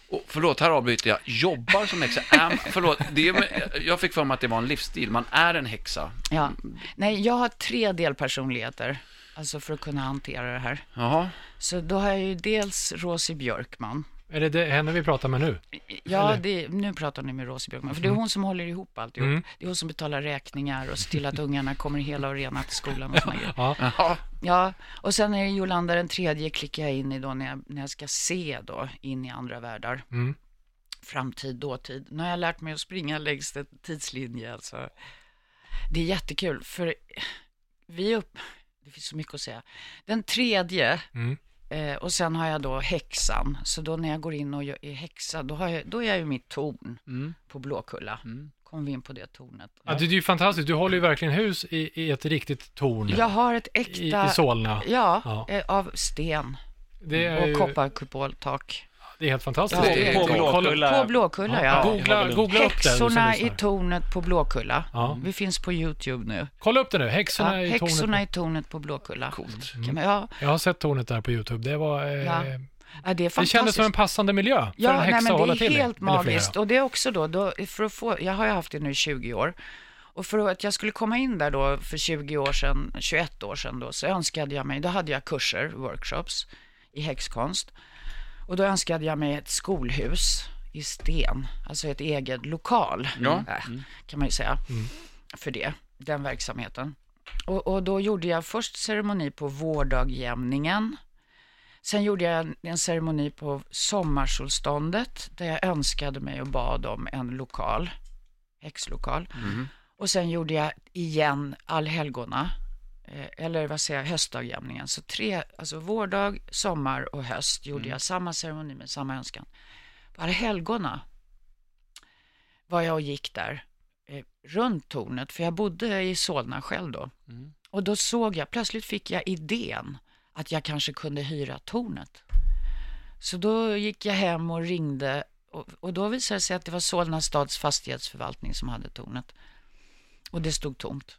Och förlåt, här avbryter jag. Jobbar som häxa? Är, förlåt, det är, jag fick för mig att det var en livsstil. Man är en häxa. Ja. Nej, jag har tre delpersonligheter, alltså för att kunna hantera det här. Jaha. Så då har jag ju dels Rosie Björkman. Är det, det henne vi pratar med nu? Ja, det, nu pratar ni med Rosie Björkman, för det är hon som håller ihop alltihop. Mm. Det är hon som betalar räkningar och ser till att ungarna kommer hela och rena till skolan och såna. Ja. Ja. Ja, och sen är det Jolanda den tredje klickar jag in i då när jag, när jag ska se då in i andra världar. Mm. Framtid, dåtid. Nu har jag lärt mig att springa längs en tidslinje alltså. Det är jättekul för vi upp, det finns så mycket att säga. Den tredje Mm. Eh, och sen har jag då häxan. Så då när jag går in och är häxa, då, har jag, då är jag ju mitt torn Mm. på Blåkulla. Mm. Kommer vi in på det tornet. Ja, det är ju fantastiskt. Du håller ju verkligen hus i, i ett riktigt torn Jag har ett i, äkta, i Solna. ja, Ja. eh, av sten Det är, och ju, kopparkupoltak. Det är helt fantastiskt. Ja, det är På det. Blåkulla. På Blåkulla, ja. Googla, googla upp det. som Häxorna i tornet på Blåkulla. Ja. Vi finns på YouTube nu. Kolla upp det nu. Ja, Häxorna i häxorna tornet. i tornet på Blåkulla. Coolt. Man, ja, Jag har sett tornet där på YouTube. Det var... Eh, Ja. ja, det är det kändes som en passande miljö för en Ja, häxa nej, men att hålla det till är i, helt magiskt. Och det är också då, då, för att få, jag har ju haft det nu i 20 år. Och för att jag skulle komma in där då för 20 år sedan, 21 år sedan då, så önskade jag mig, då hade jag kurser, workshops i häxkonst. Och då önskade jag mig ett skolhus i sten, alltså ett eget lokal, Ja. äh, kan man ju säga, för det, den verksamheten. Och, och då gjorde jag först ceremoni på vårdagjämningen. Sen gjorde jag en, en ceremoni på sommarsolståndet där jag önskade mig och bad om en lokal, häxlokal. Och sen gjorde jag igen allhelgona, eller vad säger jag, höstdagjämningen. Så tre, alltså vårdag, sommar och höst gjorde jag samma ceremoni med samma önskan. På allhelgona var jag och gick där eh, runt tornet, för jag bodde i Solna själv då. Och då såg jag, plötsligt fick jag idén att jag kanske kunde hyra tornet. Så då gick jag hem och ringde och, och då visade det sig att det var Solna stads fastighetsförvaltning som hade tornet. Och det stod tomt.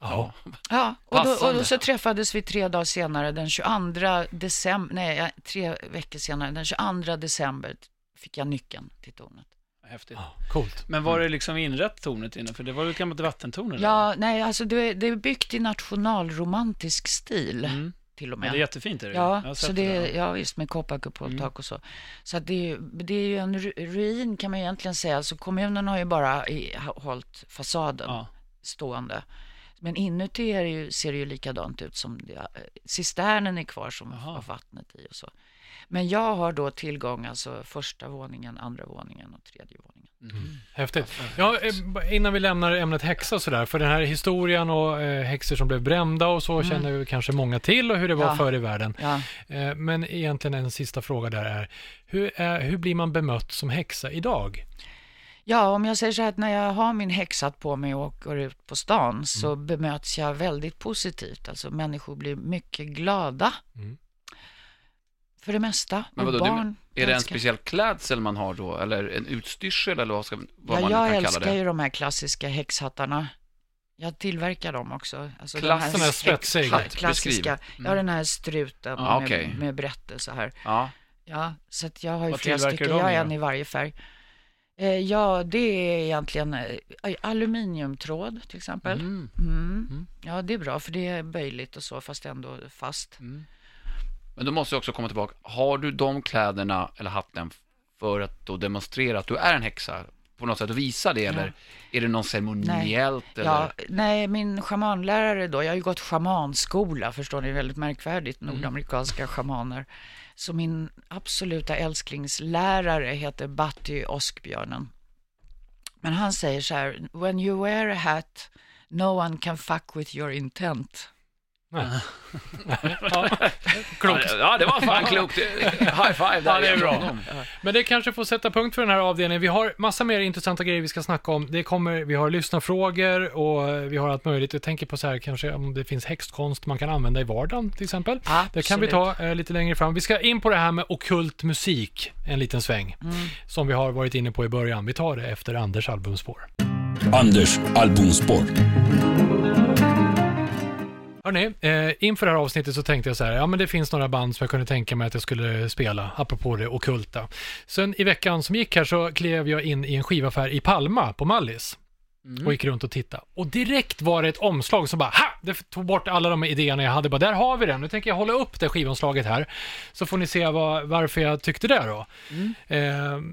Ja. Ja, och då, och då så träffades vi tre dagar senare, den 22 december, nej, tre veckor senare, den 22 december fick jag nyckeln till tornet. Häftigt. ja, coolt. Men var det liksom inrett tornet inne? För det var ju ett gammalt vattentorn eller? Ja, nej, alltså det, är- det är byggt i nationalromantisk stil Mm. till och Men med. det är jättefint. Är det? Ja, så det, är- ja, visst med kopparkupoltak Mm. och så. Så att det, är, ju- det är ju en ru- ruin kan man egentligen säga. Så kommunen har ju bara i, hållit fasaden Ja. stående. Men inuti är det ju, ser det ju likadant ut som det, eh, cisternen är kvar som Jaha. har vattnet i och så. Men jag har då tillgång, alltså första våningen, andra våningen och tredje våningen. Häftigt. Ja, eh, innan vi lämnar ämnet häxa och sådär, för den här historien och eh, häxor som blev brända och så känner ju kanske många till och hur det var Mm. Ja. förr i världen. Ja. Eh, men egentligen en sista fråga där är, hur, är, hur blir man bemött som häxa idag? Ja, om jag säger så här att när jag har min häxhatt på mig och går ut på stan så Mm. bemöts jag väldigt positivt. Alltså människor blir mycket glada. Mm. För det mesta. Men vadå, du- barn Är det en älskar- speciell klädsel man har då? Eller en utstyrsel eller vad, ska, vad Ja, man jag kan kalla älskar det? ju de här klassiska häxhattarna. Jag tillverkar dem också. Alltså Klass- Sån här spetsig. kla- Hatt, klassiska. beskriv. Ja, den här struten Ja, med, okej. med berättelse här. Ja. Ja, så att jag har ju Vad flera stycken. Jag har en i varje färg. Eh, ja, det är egentligen eh, aluminiumtråd till exempel. Mm. Mm. Ja, det är bra för det är böjligt och så fast ändå fast. Men då måste jag också komma tillbaka. Har du de kläderna eller hatten för att då demonstrera att du är en häxa? På något sätt visa det eller är det någon ceremoniellt? Eller? Ja, nej, min schamanlärare då, jag har ju gått schamanskola, förstår ni, väldigt märkvärdigt, nordamerikanska schamaner. Så min absoluta älsklingslärare heter Batty Oskbjörnen. Men han säger så här, when you wear a hat, no one can fuck with your intent. Ja. Klokt. Ja, det var fan klokt. High five där. Ja, det är bra. Men det kanske får sätta punkt för den här avdelningen. Vi har massa mer intressanta grejer vi ska snacka om. Det kommer, vi har lyssnarfrågor och vi har allt möjligt. Jag tänker på så här, kanske om det finns häxkonst man kan använda i vardagen till exempel. Det kan vi ta eh, lite längre fram. Vi ska in på det här med okult musik en liten sväng. Som vi har varit inne på i början. Vi tar det efter Anders albumspår. Anders albumspår. Hörrni, eh, inför det här avsnittet så tänkte jag så här, ja men det finns några band som jag kunde tänka mig att jag skulle spela, apropå det okulta. Sen i veckan som gick här så klev jag in i en skivaffär i Palma på Mallis. Och gick runt och tittade. Och direkt var det ett omslag som bara, ha! Det tog bort alla de idéerna jag hade. Bara, där har vi den. Nu tänker jag hålla upp det skivomslaget här. Så får ni se vad, varför jag tyckte det då. Eh,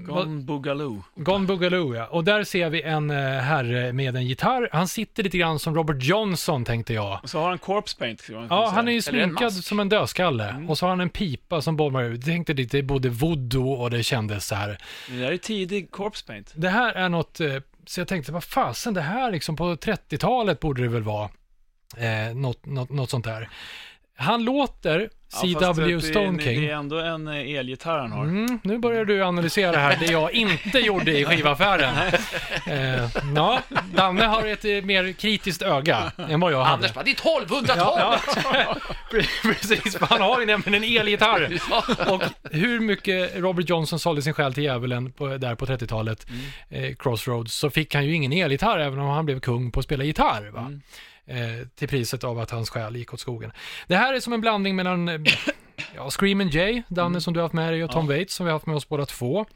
vad- Gone Boogaloo. Gone Boogaloo, ja. Och där ser vi en eh, herre med en gitarr. Han sitter lite grann som Robert Johnson, tänkte jag. Och så har han corpse paint. Ja, säga. han är ju sminkad som en dödskalle. Och så har han en pipa som bommar ut. Jag tänkte lite, det är både voodoo och det kändes så här. Det där är tidig corpse paint. Det här är något, eh, så jag tänkte, vad fasen, det här liksom på 30-talet borde det väl vara. Eh, något, något, något sånt där. Han låter CW det, Stone det, King. Det är ändå en eh, elgitarr han har. Mm, nu börjar du analysera här det jag inte gjorde i skivaffären. Eh, ja, Danne har ett eh, mer kritiskt öga än vad jag hade. Anders bara, det är 1200-talet! Ja, precis. för Han har ju nämligen en elgitarr. Och hur mycket Robert Johnson sålde sin själ till djävulen på, där på 30-talet, eh, Crossroads, så fick han ju ingen elgitarr även om han blev kung på att spela gitarr. Va? Eh, till priset av att hans själ gick åt skogen. Det här är som en blandning mellan eh, ja, Screamin' Jay, Danne som du har haft med dig, och Tom Waits som vi har haft med oss båda två.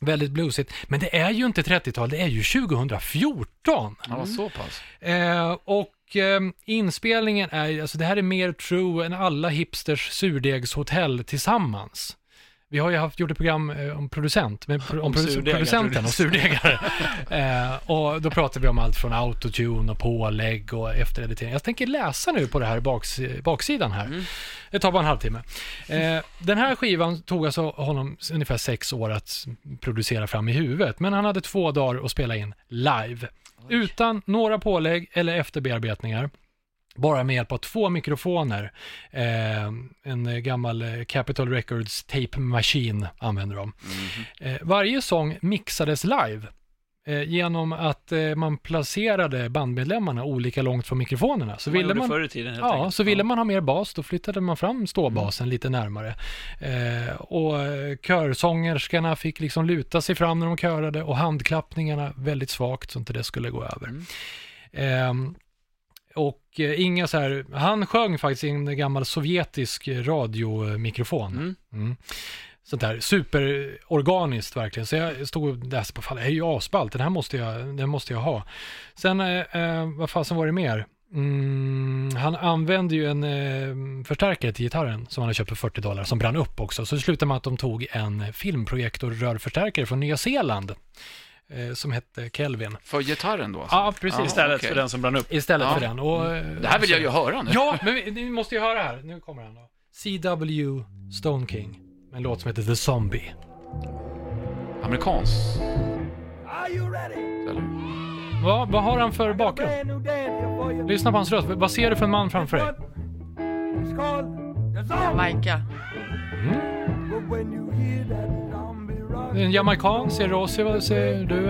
Väldigt bluesigt. Men det är ju inte 30-tal, det är ju 2014. Ja, så pass. Eh, och eh, inspelningen är, alltså det här är mer true än alla hipsters surdegshotell tillsammans. Vi har ju haft, gjort ett program eh, om producent, med, om, Om produ- surdegar, producenten och surdegare. eh, och då pratar vi om allt från autotune och pålägg och eftereditering. Jag tänker läsa nu på det här baks, baksidan här. Det tar bara en halvtimme. Eh, den här skivan tog alltså honom ungefär sex år att producera fram i huvudet, men han hade två dagar att spela in live. Utan några pålägg eller efterbearbetningar. Bara med hjälp av två mikrofoner. Eh, en gammal eh, Capitol Records Tape Machine använder de. Eh, varje sång mixades live. Eh, genom att eh, man placerade bandmedlemmarna olika långt från mikrofonerna. Så man ville man, förr i tiden helt Ja, enkelt. så ville man ha mer bas, då flyttade man fram ståbasen lite närmare. Och körsångerskorna fick liksom luta sig fram när de körade och handklappningarna väldigt svagt så inte det skulle gå över. Ehm, och eh, inga så här, han sjöng faktiskt i en gammal sovjetisk radiomikrofon. Mm. Mm. Sånt där superorganiskt verkligen. Så jag stod och läste på fall, det här är ju asballt, den här måste jag, den måste jag ha. Sen, eh, eh, vad fasen var det mer? Mm, han använde ju en eh, förstärkare till gitarren som han hade köpt för 40 dollar som brann upp också. Så det slutade med att de tog en filmprojektorrörförstärkare från Nya Zeeland eh, som hette Kelvin. För gitarren då alltså? Ja, precis. Ja, Istället okej. för den som brann upp. Istället Ja. för den. Och, eh, Det här vill jag ju höra nu. Ja, men vi, ni måste ju höra här. Nu kommer han då. CW Stone King. med En låt som heter The Zombie. Amerikansk? Eller? Vad, vad har han för bakgrund? Lyssna på hans röst. Vad ser du för en man framför dig? Jamaica. En jamaican, ser Rossi, vad säger du?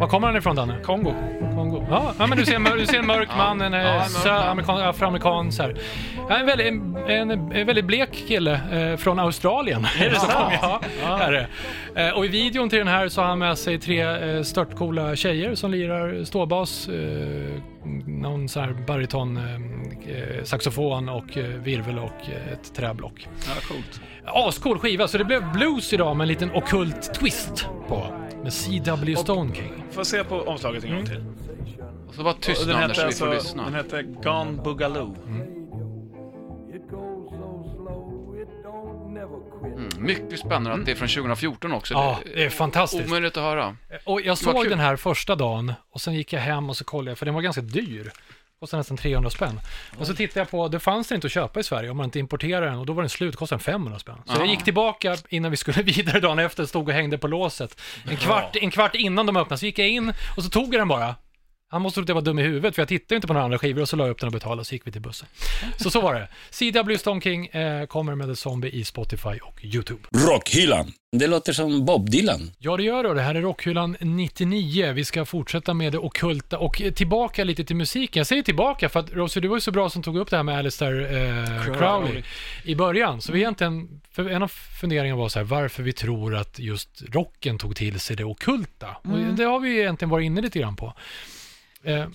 Var kommer han ifrån Danne? Kongo. Kongo. Ja, ja men du ser, en mör- du ser en mörk man, en Ja, ja, afroamerikan så här. Ja, en, väldigt, en, en, en väldigt blek kille eh, från Australien. Är det sant? Ja, är det. Eh, och i videon till den här så har han med sig tre eh, störtcoola tjejer som lirar ståbas, eh, någon så här bariton, eh, eh, saxofon och eh, virvel och eh, ett träblock. Ja, coolt. Ascool skiva, så det blev blues idag med en liten ockult twist på. Med CW Stone King. Får se på omslaget en gång till. Och så var tyst nu den Anders så vi får alltså, lyssna. den hette Gone Boogaloo. Mm, mycket spännande att det är från 2014 också. Ja, Det är fantastiskt. Omöjligt att höra. Och jag såg den här första dagen och sen gick jag hem och så kollade jag, för den var ganska dyr. Kostade nästan 300 spänn. Och så tittade jag på, det fanns det inte att köpa i Sverige om man inte importerade den och då var den slut, kostade den 500 spänn. Så jag Ah. gick tillbaka innan vi skulle vidare dagen efter, stod och hängde på låset. En kvart, en kvart innan de öppnade så gick jag in och så tog jag den bara. Han måste tro att jag var dum i huvudet, för jag tittade inte på några andra skivor och så la jag upp den och betalade och så gick vi till bussen. Så så var det. CW Stone King eh, kommer med The Zombie i Spotify och YouTube. Rockhyllan. Det låter som Bob Dylan. Ja, det gör det. Det här är Rockhyllan 99. Vi ska fortsätta med det ockulta och tillbaka lite till musiken. Jag säger tillbaka för att Rosie, du var ju så bra som tog upp det här med Alistair eh, Crowley Crowley. i början. Så vi egentligen, för en av funderingarna var så här, varför vi tror att just rocken tog till sig det ockulta. Och det har vi egentligen varit inne lite grann på. Eh,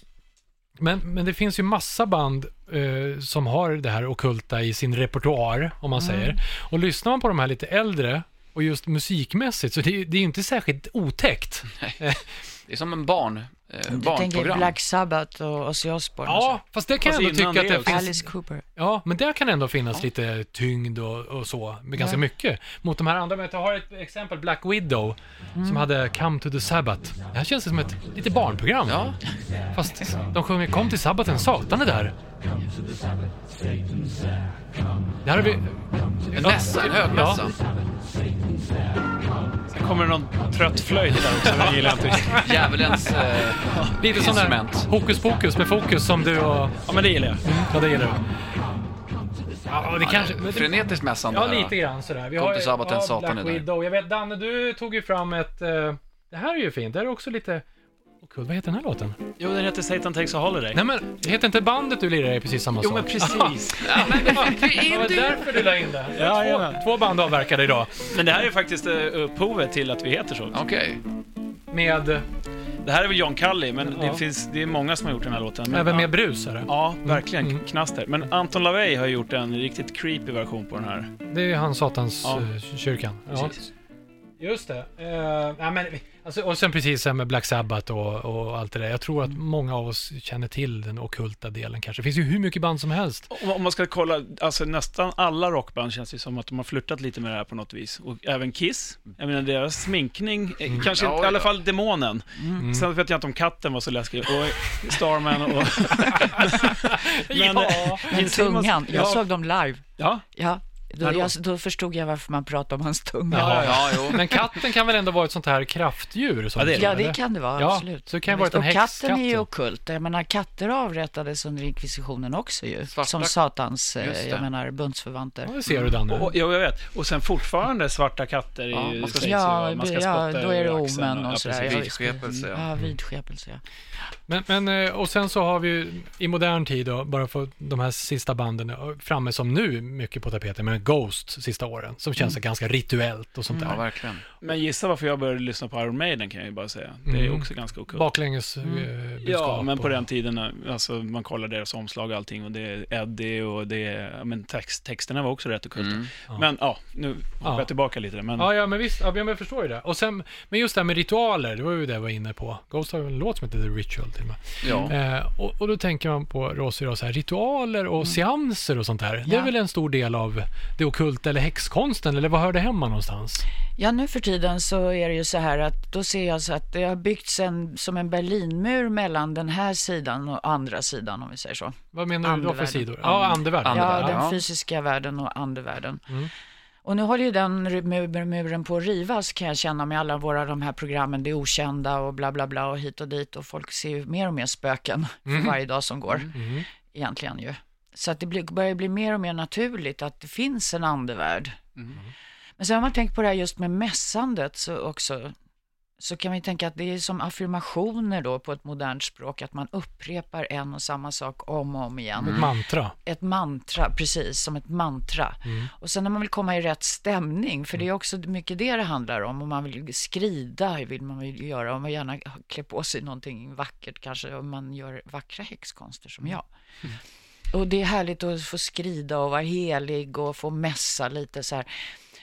men, men det finns ju massa band eh, som har det här ockulta i sin repertoar, om man säger. Och lyssnar man på de här lite äldre och just musikmässigt, så det, det är ju inte särskilt otäckt. Det är som en barn, eh, Du tänker. Black Sabbath och Ozzy Osbourne och Ja, fast det kan Fast jag ändå innan tycka att det det också. finns... Alice Cooper. Ja, men där kan ändå finnas lite tyngd och, och så, med ganska Ja. mycket. Mot de här andra, men jag har ett exempel, Black Widow, som hade Come to the Sabbath. Det här känns som ett lite barnprogram. Ja, Fast de sjunger Kom till sabbaten, Satan är där. Där har vi... en mässa, en högmässa. Sen kommer det någon trött flöjt där också, den gillar jag inte riktigt. Djävulens eh, Lite sån där instrument. hokus pokus med fokus som du och... Ja, men det gillar jag. Ja, det gillar du. Ja, det kanske... men det- Frenetiskt mässande. Ja, där, lite grann sådär. Vi Kom har till ju- ja, Satan Black där. Widow. Jag vet, Danne, du tog ju fram ett... eh, det här är ju fint. Det här är också lite... Oh, cool. Vad heter den här låten? Jo, den heter Satan Takes a Holiday. Nej men, heter inte bandet du lirar i precis samma Jo, sak? men precis. Ja, det var därför du la in det. Ja, två, jajamän. två band avverkade idag. Men det här är faktiskt eh, upphovet till att vi heter så. Okej. Med, Det här är väl John Cully, men Ja. det, finns, det är många som har gjort den här låten. Men, även med brusare. Ja, verkligen. Mm. Knaster. Men Anton LaVey har gjort en riktigt creepy version på den här. Det är han satans Ja. eh, kyrkan. Ja. Just det. Uh, ja, men, alltså, och sen precis det här med Black Sabbath och, och allt det där. Jag tror att många av oss känner till den ockulta delen kanske. Det finns ju hur mycket band som helst. Om om man ska kolla, alltså nästan alla rockband känns det som att de har flirtat lite med det här på något vis. Och även Kiss. Jag menar deras sminkning, eh, kanske Ja, i alla ja. fall demonen. Mm. Sen vet jag inte om katten var så läskig. Och Starman och... Men, ja. Men Gene Simmons- tungan, jag ja, såg dem live. Ja, Ja, då, jag, då förstod jag varför man pratar om hans tunga. Ja, Ja, jo. Men katten kan väl ändå vara ett sånt här kraftdjur? som Ja, det. Ja, det kan det vara, Ja, absolut. så det kan Ja, vara Och katten är ju ockult. Jag menar, katter avrättades under inkvisitionen också ju. Svarta- Som satans, eh, jag menar, bundsförvanter. Ja, det ser du Danne. och, ja, jag vet. Och sen fortfarande svarta katter Ja, i man ska- Ja, man ska ja, då är det omen och ja, sådär. Ja, Vidskepelse, ja. Ja, vidskepelse, ja. Men, men, eh, och sen så har vi i modern tid, då, bara för de här sista banden eh, framme som nu mycket på tapeten, men Ghost sista åren, som känns ganska rituellt och sånt Ja, där. verkligen. Men gissa varför jag började lyssna på Iron Maiden kan jag ju bara säga. Det är Mm. också ganska ockult. Baklänges Mm. eh, budskap Ja, men på och- den tiden, alltså man kollar deras omslag och allting och det är Eddie och det är, ja, men text, texterna var också rätt ockulta. Mm. Ja. Men ja, nu hoppar Ja. jag tillbaka lite där, men Ja, ja, men visst, ja, men jag förstår ju det. Och sen, men just det här med ritualer, det var ju det jag var inne på. Ghost har ju en låt som heter The Ritual till och med. Ja. Eh, och, och då tänker man på Rosy och så här, ritualer och seanser och sånt där. Det är Mm. Ja. väl en stor del av det ockulta eller häxkonsten, eller vad hör det hemma någonstans? Ja, nu för tiden så är det ju så här att då ser jag så att det har byggts en, som en Berlinmur mellan den här sidan och andra sidan, om vi säger så. Vad menar du då för sidor? Ja, andevärlden. Andevärlden. Ja, den ja. fysiska världen och andevärlden. Mm. Och nu håller ju den muren på att rivas kan jag känna med alla våra de här programmen, det okända och bla bla bla och hit och dit och folk ser ju mer och mer spöken för varje dag som går Mm. egentligen ju. Så att det blir, börjar bli mer och mer naturligt att det finns en andevärld. Men sen har man tänkt på det här just med mässandet så också. Så kan vi tänka att det är som affirmationer då på ett modernt språk, att man upprepar en och samma sak om och om igen Ett mantra. ett mantra, precis som ett mantra. Och sen när man vill komma i rätt stämning, för det är också mycket det det handlar om. Om man vill skrida, vill man vill göra, och man gärna klä på sig någonting vackert, kanske om man gör vackra häxkonster som jag. Och det är härligt att få skrida och vara helig och få mässa lite så här.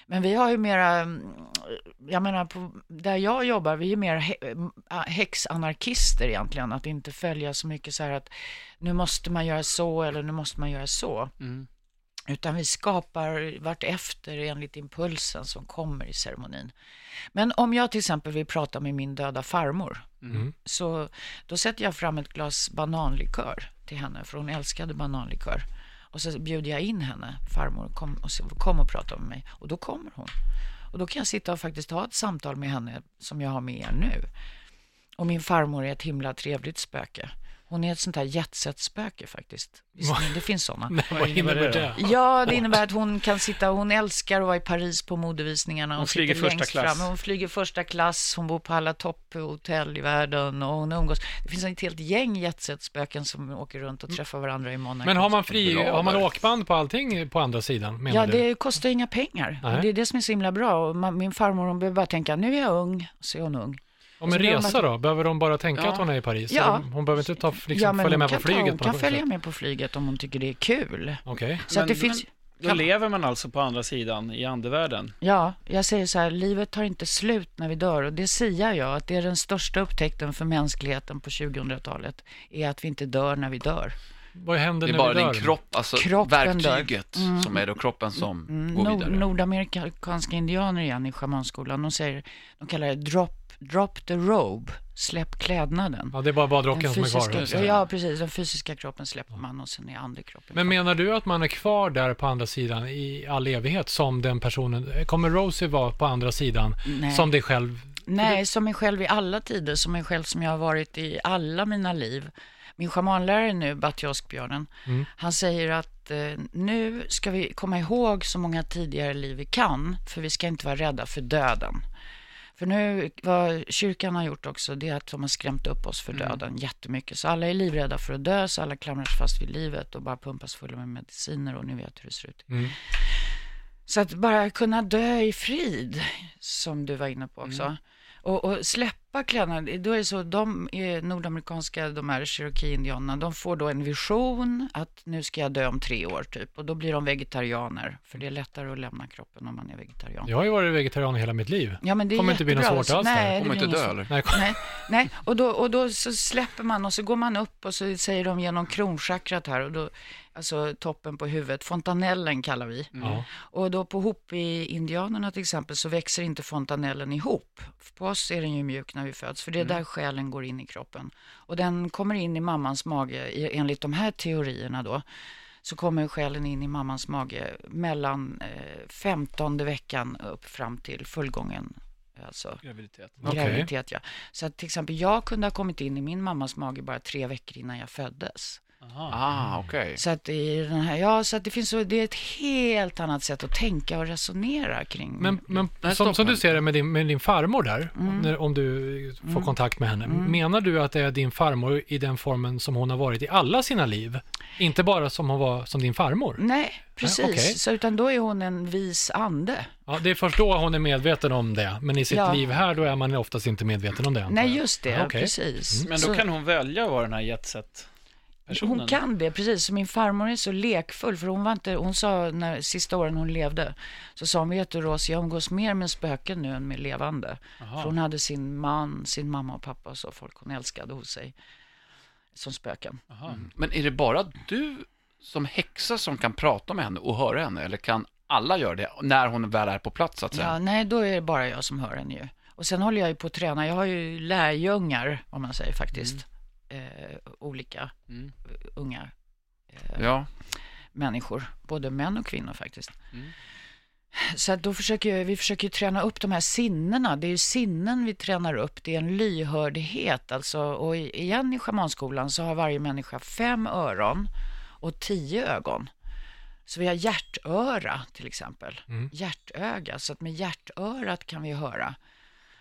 Men vi har ju mera, mm, jag menar på, där jag jobbar, vi är mer mm, häxanarkister egentligen. Att inte följa så mycket så här att nu måste man göra så eller nu måste man göra så. Mm. Utan vi skapar vartefter enligt impulsen som kommer i ceremonin. Men om jag till exempel vill prata med min döda farmor, Mm. så då sätter jag fram ett glas bananlikör till henne, för hon älskade bananlikör. Och så bjuder jag in henne, farmor, kom och, kom och prata med mig. Och då kommer hon. Och då kan jag sitta och faktiskt ha ett samtal med henne som jag har med er nu. Och min farmor är ett himla trevligt spöke. Hon är ett sånt här jetset-spöke faktiskt. Visst? Det finns sådana. Nej, vad innebär det? Ja, det innebär att hon kan sitta, hon älskar att vara i Paris på modevisningarna. Hon sitter flyger första klass. Fram. Hon flyger första klass, hon bor på alla topphotell i världen och hon umgås. Det finns ett helt gäng jetset-spöken som åker runt och träffar varandra i Monaco. Men har man fri, har man åkband på allting på andra sidan, menar Ja, du? det kostar inga pengar. Nej. Det är det som är så himla bra. Min farmor hon behöver bara tänka, nu är jag ung, så är hon ung. Om en resa då? Behöver de bara tänka Ja. att hon är i Paris? Ja. Hon behöver inte ta, liksom, ja, men följa med på kan ta- flyget? Hon på kan följa sätt? med på flyget om hon tycker det är kul. Okej. Så att det Men- finns... Då Kan- lever man alltså på andra sidan, i andevärlden. Ja, jag säger så här, livet tar inte slut när vi dör och det säger jag att det är den största upptäckten för mänskligheten på 2000-talet, är att vi inte dör när vi dör. Vad händer Det är när bara vi dör? din kropp, alltså Kroppen verktyget som är då kroppen som Mm, går vidare. nordamerikanska indianer igen i shamanskolan, de säger, de kallar det drop, drop the robe, släpp klädnaden. Ja, det är bara badrocken som är kvar. ja, precis. Den fysiska kroppen släpper man och sen är andekroppen Men menar du att man är kvar där på andra sidan i all evighet som den personen? Kommer Rosie vara på andra sidan Nej. som dig själv? Nej, som mig själv i alla tider, som mig själv som jag har varit i alla mina liv. Min schamanlärare nu, Batjoskbjörnen, Mm. han säger att eh, nu ska vi komma ihåg så många tidigare liv vi kan, för vi ska inte vara rädda för döden. För nu, vad kyrkan har gjort också, det är att de har skrämt upp oss för döden jättemycket. Så alla är livrädda för att dö, så alla klamrar sig fast vid livet och bara pumpas fulla med mediciner och ni vet hur det ser ut. Mm. Så att bara kunna dö i frid, som du var inne på också. Och, och släppa kläderna, då är det så, de är nordamerikanska, de här cherokee-indianerna, de får då en vision att nu ska jag dö om tre år typ. Och då blir de vegetarianer, för det är lättare att lämna kroppen om man är vegetarian. Jag har ju varit vegetarian hela mitt liv. Ja, men det Kommer inte bli något svårt alls Nej, det Kommer inte dö eller? Nej, kom- Nej, nej. Och, då, och då så släpper man och så går man upp och så säger de genom kronchakrat här, och då, alltså toppen på huvudet, fontanellen kallar vi. ja. Och då på Hopi-indianerna till exempel så växer inte fontanellen ihop. På oss är den ju mjuk när vi föds, för det är där själen går in i kroppen. Och den kommer in i mammans mage, enligt de här teorierna då, så kommer själen in i mammans mage mellan eh, femtonde veckan upp fram till fullgången, alltså Graviditet. Graviditet. Ja. Så att till exempel jag kunde ha kommit in i min mammas mage bara tre veckor innan jag föddes. Aha. Ah, okej. Så att, i den här, ja, så att det, finns så, det är ett helt annat sätt att tänka och resonera kring. Men, men som, som du ser det med din, med din farmor där, Mm. när, om du får kontakt med henne. Menar du att det är din farmor i den formen som hon har varit i alla sina liv? Inte bara som hon var som din farmor? Nej, precis. okej. så, utan då är hon en vis ande. Ja, det är först då hon är medveten om det, men i sitt Ja. liv här då är man oftast inte medveten om det. Nej, just det. Ja, okej. Precis. Men då så, kan hon välja att vara den här jetset-personen? hon kan det, precis. Min farmor är så lekfull, för hon var inte, hon sa när sista åren hon levde, så sa hon, vet du Ros, jag umgås mer med spöken nu än med levande. Aha. För hon hade sin man, sin mamma och pappa och så, folk hon älskade hos sig, som spöken. Aha. Men är det bara du som häxa som kan prata med henne och höra henne? Eller kan alla göra det när hon väl är på plats, så att säga? Ja, nej, då är det bara jag som hör henne ju. Och sen håller jag ju på att träna. Jag har ju lärjungar, om man säger faktiskt. Eh, olika Mm. eh, unga eh, Ja. människor, både män och kvinnor faktiskt. Mm. Så då försöker jag- vi försöker ju träna upp de här sinnena. Det är ju sinnen vi tränar upp. Det är en lyhördhet. Alltså, och igen i schamanskolan så har varje människa fem öron och tio ögon. Så vi har hjärtöra till exempel. Mm. Hjärtöga. Så att med hjärtörat kan vi höra.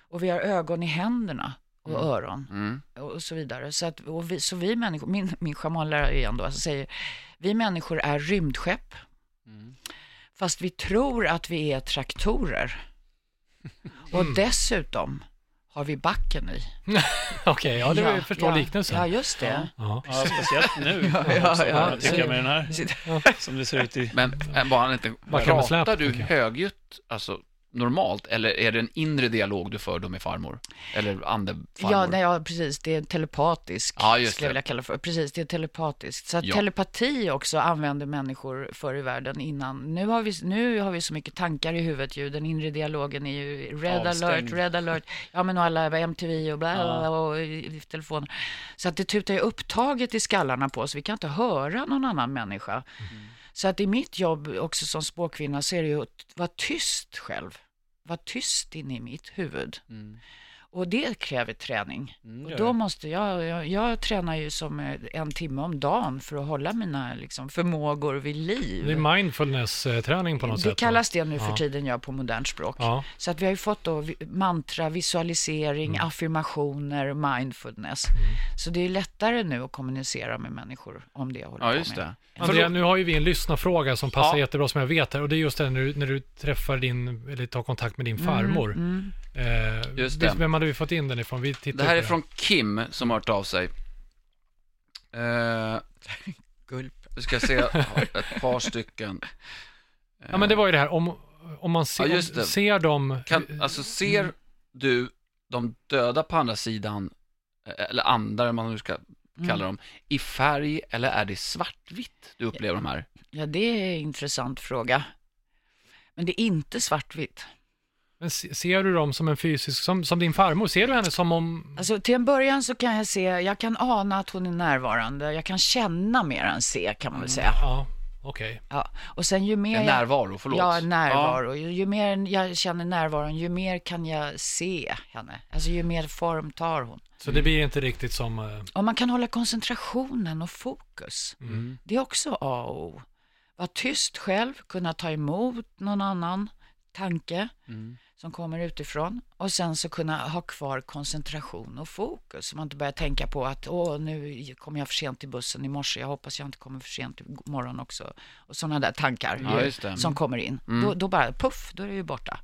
Och vi har ögon i händerna och öron Mm. och så vidare. Så, att, och vi, så vi människor, min, min schamanlärare igen då, alltså säger, vi människor är rymdskepp, Mm. fast vi tror att vi är traktorer. Och dessutom har vi backen i. Okej, ja, det ja, jag förstår ja, liknelsen. Ja, just det. Ja. Ja, speciellt nu. ja, ja. jag tycker jag med den här, som det ser ut i... Men äh, bara han inte, pratar du högljutt, alltså normalt, eller är det en inre dialog du för då med farmor? Eller andefarmor? Ja, nej, ja, precis. Det är telepatisk, Ja, skulle jag vilja kalla det för. Precis, det är telepatiskt. Så Ja. telepati också använde människor förr i världen innan. Nu har, vi, nu har vi så mycket tankar i huvudet ju. Den inre dialogen är ju red Avstängd. alert, red alert. Ja, men och alla MTV och bla, bla och i. Så att det tutar ju upptaget i skallarna på oss. Vi kan inte höra någon annan människa. Så att i mitt jobb också som spåkvinna så är det ju att vara tyst själv. Var tyst inne i mitt huvud. Mm. Och det kräver träning. Mm, och då det. måste jag, jag, jag tränar ju som eh, en timme om dagen för att hålla mina liksom, förmågor vid liv. Det är mindfulness-träning på något det sätt. va? kallas det nu för Ja. tiden, ja, på modernt språk. Ja. Så att vi har ju fått då mantra, visualisering, Mm. affirmationer, mindfulness. Så det är lättare nu att kommunicera med människor om det jag håller Ja, på just med. det. Andrea, nu har ju vi en lyssnarfråga som passar Ja. jättebra som jag vet här och det är just det när du, när du träffar din, eller tar kontakt med din farmor. Mm. Eh, Just det. Vem hade vi fått in den ifrån? Vi tittar Det här på är från Kim som har hört av sig. Eh, Gulp. vi ska se ett par stycken. Ja men det var ju det här, om, om man ser, Ja, just det. ser dem... Kan, alltså ser du de döda på andra sidan, eh, eller andar, om man nu ska kalla dem, i färg eller är det svartvitt du upplever de här? Ja, det är en intressant fråga. Men det är inte svartvitt. Men se- ser du dem som en fysisk, som, som din farmor? Ser du henne som om... Alltså till en början så kan jag se, jag kan ana att hon är närvarande. Jag kan känna mer än se kan man väl säga. Ja, okej. Ja. Och sen ju mer En närvaro, förlåt. Ja, närvaro. Ju, ju mer jag känner närvaron, ju mer kan jag se henne. Alltså ju mer form tar hon. Så det blir inte riktigt som... eh, Och man kan hålla koncentrationen och fokus. Mm. Det är också A och O. Vara tyst själv, kunna ta emot någon annan tanke Mm. Som kommer utifrån och sen så kunna ha kvar koncentration och fokus. Så man inte börjar tänka på att åh, nu kommer jag för sent till bussen i morse, jag hoppas jag inte kommer för sent imorgon också. Och sådana där tankar Ja, som kommer in. Mm. Då, då bara puff, då är det ju borta.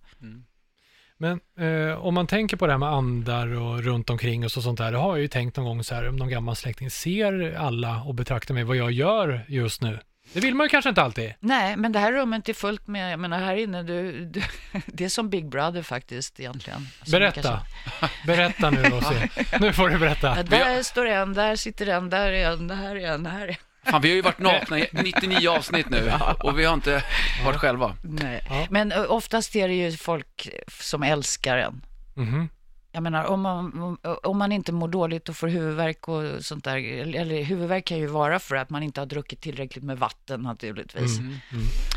Men eh, om man tänker på det här med andar och runt omkring och så, sånt där. Det har jag ju tänkt någon gång så här, om någon gammal släkting ser alla och betraktar mig vad jag gör just nu. Det vill man ju kanske inte alltid. Nej, men det här rummet är fullt med, jag menar här inne, du, du, det är som Big Brother faktiskt egentligen. Berätta. kanske- Berätta nu Rosie. Nu får du berätta. Ja, där står en, där sitter en, där är en, här är en, här är en. Fan, vi har ju varit nakna i 99 avsnitt nu och vi har inte varit själva. Nej. Men oftast är det ju folk som älskar en. Mhm. Jag menar, om man, om- man inte mår dåligt och får huvudvärk och sånt där, eller huvudvärk kan ju vara för att man inte har druckit tillräckligt med vatten naturligtvis. Mm.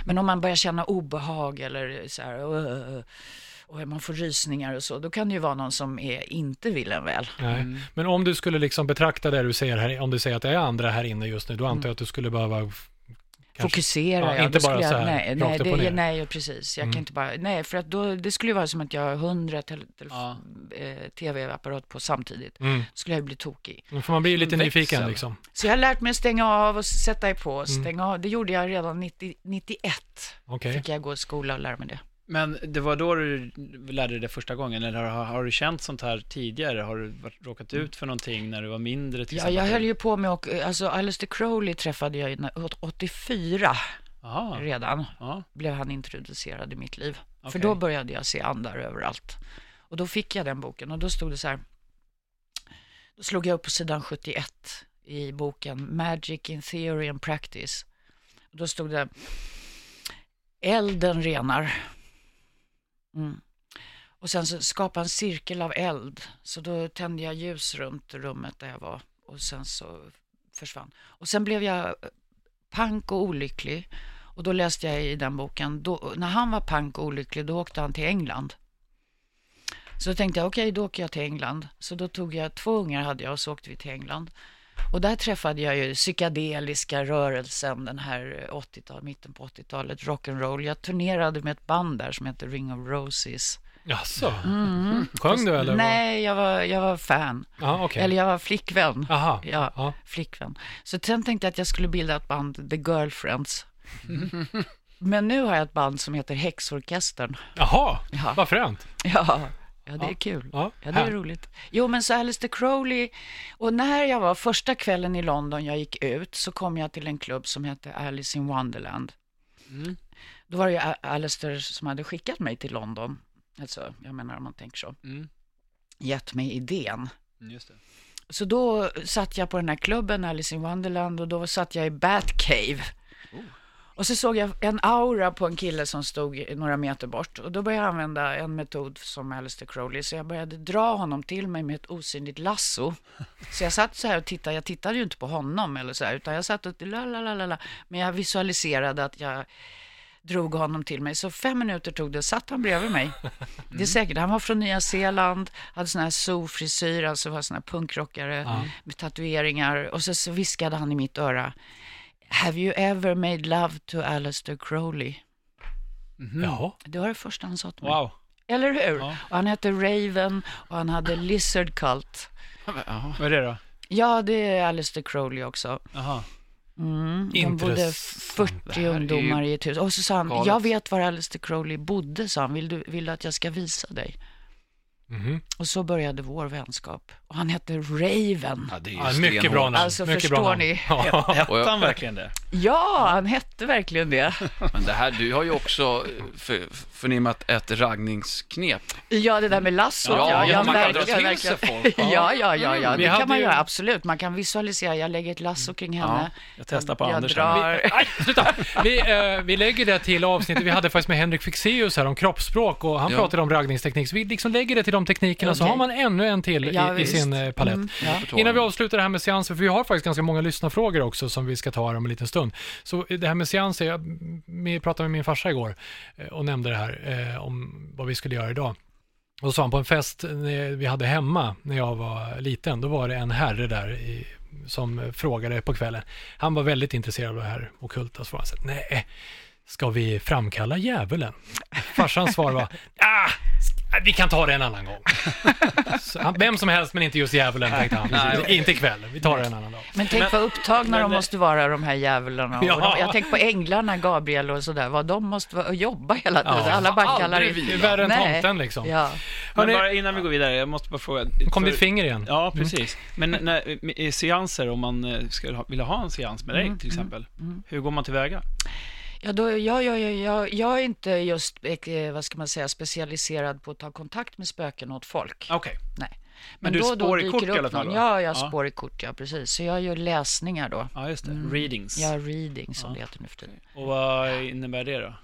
Men om man börjar känna obehag eller så här, "Åh", och man får rysningar och så, då kan det ju vara någon som är, inte vill en väl. Nej. Men om du skulle liksom betrakta det du säger här, om du säger att det är andra här inne just nu, då antar jag att du skulle behöva kanske- Fokusera, Ja, inte bara skulle så jag, här, nej, nej, det, nej, precis. Jag Mm. kan inte bara, nej, för att då, det skulle ju vara som att jag har hundra Ja. eh, tv-apparat på samtidigt. Mm. Då skulle jag bli tokig. Får man bli lite Växel. nyfiken liksom. Så jag har lärt mig att stänga av och sätta i på, Mm. stänga av. Det gjorde jag redan 90, 91. Okej. Fick jag gå i skola och lära mig det. Men det var då du lärde dig det första gången, eller har, har du känt sånt här tidigare? Har du råkat ut för någonting när du var mindre Ja, jag höll ju på med, och, alltså Alistair Crowley träffade jag i- 84 Jaha, redan. ja, blev han introducerad i mitt liv. För Okej. då började jag se andar överallt. Och då fick jag den boken och då stod det så här. Då slog jag upp på sidan 71 i boken Magic in Theory and Practice. Och då stod det Elden renar. Mm. Och sen så skapa en cirkel av eld. Så då tände jag ljus runt rummet där jag var och sen så försvann. Och sen blev jag eh, pank och olycklig. Och då läste jag i den boken, då, när han var pank och olycklig, då åkte han till England. Så då tänkte jag, okej, då åker jag till England. Så då tog jag, två ungar hade jag och så åkte vi till England. Och där träffade jag ju psykedeliska rörelsen, den här 80-tal, mitten på 80-talet, rock'n'roll. Jag turnerade med ett band där som heter Ring of Roses. Jaså? Sjöng du eller? Nej, jag var, jag var fan. Ja, okej. Eller jag var flickvän. Aha. Ja, Ja. flickvän. Så sen tänkte jag att jag skulle bilda ett band, The Girlfriends. Men nu har jag ett band som heter Häxorkestern. Jaha, Ja. vad fränt. Ja, ja det är kul. Ja, Ja, det är här. roligt. Jo, men så Alistair Crowley, och när jag var första kvällen i London, jag gick ut, så kom jag till en klubb som hette Alice in Wonderland. Mm. Då var det ju Alistair som hade skickat mig till London. Alltså, jag menar om man tänker så. Mm. Gett mig idén. Just det. Så då satt jag på den här klubben, Alice in Wonderland, och då satt jag i Batcave. Och så såg jag en aura på en kille som stod några meter bort. Och då började jag använda en metod som Alistair Crowley. Så jag började dra honom till mig med ett osynligt lasso. Så jag satt så här och tittade. Jag tittade ju inte på honom eller så här, utan jag satt och la la la la la. Men jag visualiserade att jag drog honom till mig. Så fem minuter tog det, satt han bredvid mig. Det är säkert, han var från Nya Zeeland, hade sån här zoo-frisyr, alltså var sån här punkrockare med tatueringar. Och så, så viskade han i mitt öra, Have you ever made love to Aleister Crowley? Jaha. Det var det första han sa till mig. Wow. Eller hur? Ja. Och han hette Raven och han hade Lizard Cult. Jaha. Vad är det då? Ja, det är Aleister Crowley också. Jaha. Mm, de bodde Intressant. 40 Det här är ju ungdomar i ett hus. Och så sa han, galet. jag vet var Aleister Crowley bodde, sa han. Vill du, vill du att jag ska visa dig? Mhm. Och så började vår vänskap. Och han hette Raven. Ja, det är ju Ja, mycket bra namn. Alltså, mycket förstår bra ni? Ja. Hette han verkligen det? Ja, han hette verkligen det. Men det här, du har ju också eh, för, förnimmat ett raggningsknep. Ja, det där med lassot, Ja, ja. ja, ja man kan verkligen, dra till sig folk. Ja, ja, ja, ja. Vi det kan man ju- göra, absolut. Man kan visualisera, jag lägger ett lasso kring henne. Jag testar på jag Anders. drar... Nej, sluta! Vi, eh, vi lägger det till avsnittet vi hade faktiskt med Henrik Fexeus här om kroppsspråk och han Ja. pratade om raggningsteknik. Så vi liksom lägger det till de teknikerna så Okej. har man ännu en till Ja, i, i sin eh, palett. Mm, ja. Innan vi avslutar det här med seanser, för vi har faktiskt ganska många lyssnarfrågor också som vi ska ta här om en liten stund. Så det här med seanser, jag pratade med min farsa igår eh, och nämnde det här eh, om vad vi skulle göra idag. Och då sa han på en fest vi hade hemma när jag var liten, då var det en herre där i, som frågade på kvällen. Han var väldigt intresserad av det här ockulta. Så han så här, nej, ska vi framkalla djävulen? Farsans svar var, ah, vi kan ta det en annan gång. Så han, vem som helst, men inte just djävulen, tänkte han. Nej. Inte ikväll, vi tar det en annan dag. Men tänk vad upptagna men- de måste vara, de här djävularna. Ja. de, jag tänker på änglarna, Gabriel och sådär, vad de måste vara jobba hela tiden. Ja. Alla bara kallar vi. Det är värre än Nej. tomten liksom. Ja. Men Hörrni- bara innan vi går vidare, jag måste bara fråga. Kom för- ditt finger igen. Ja, precis. Men när, i seanser, om man eh, skulle ha, vilja ha en seans med dig Mm, till exempel, hur går man tillväga? Ja, då, jag, jag, jag, jag, är inte just, eh, vad ska man säga, specialiserad på att ta kontakt med spöken åt folk. Okej. Nej. Men Men, du då och då spår i kort i alla fall, någon. Ja, jag Ja. spår i kort, ja precis. Så jag gör läsningar då. Ja, just det. Mm. Readings. Ja, reading som Ja. det heter nu för tiden. Och vad innebär det då?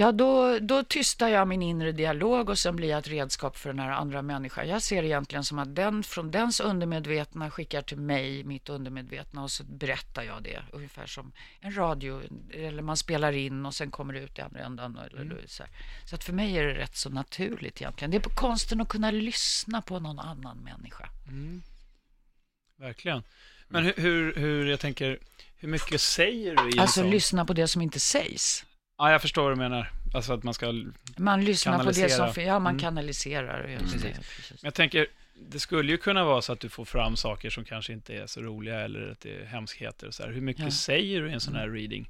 Ja, då, då tystar jag min inre dialog och sen blir jag ett redskap för den här andra människan. Jag ser det egentligen som att den från dens undermedvetna skickar till mig mitt undermedvetna och så berättar jag det. Ungefär som en radio, eller man spelar in och sen kommer det ut i andra ändan. Eller så, här. så att för mig är det rätt så naturligt egentligen. Det är på konsten att kunna lyssna på någon annan människa. Verkligen. Men hur, hur, hur, jag tänker, hur mycket säger du Alltså lyssna på det som inte sägs. Ja, jag förstår vad du menar. Alltså att man ska... Man lyssnar på det som... Ja, man Mm. kanaliserar. Just det, precis. jag tänker, det skulle ju kunna vara så att du får fram saker som kanske inte är så roliga eller att det är hemskheter och så här. Hur mycket Ja. säger du i en sån här reading?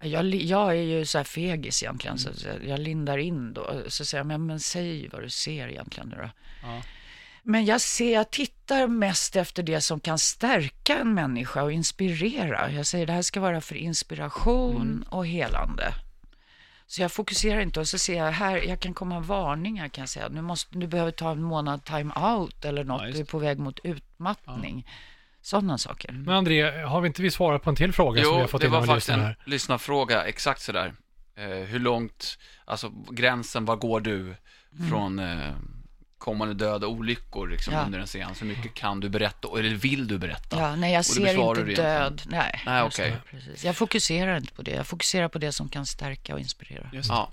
Jag, jag är ju så här fegis egentligen, så så jag lindar in då. Så säger jag, men, men säg vad du ser egentligen nu då. Ja. Men jag ser, jag tittar mest efter det som kan stärka en människa och inspirera. Jag säger, det här ska vara för inspiration och helande. Så jag fokuserar inte och så ser jag här, jag kan komma varningar kan jag säga. Nu, måste, du behöver ta en månad time out eller något, Ja, du är på väg mot utmattning. Sådana saker. Men André, har vi inte vi svarat på en till fråga som vi har Jo, fått det in var av en faktiskt en lyssnarfråga, exakt sådär. Eh, hur långt, alltså gränsen, var går du från eh, kommande död och olyckor liksom, Mm. Ja. under en seans? Hur mycket kan du berätta, eller vill du berätta? Ja, nej, jag ser inte död. Nej, Nej, det, okej. precis. Jag fokuserar inte på det. Jag fokuserar på det som kan stärka och inspirera. Just Ja.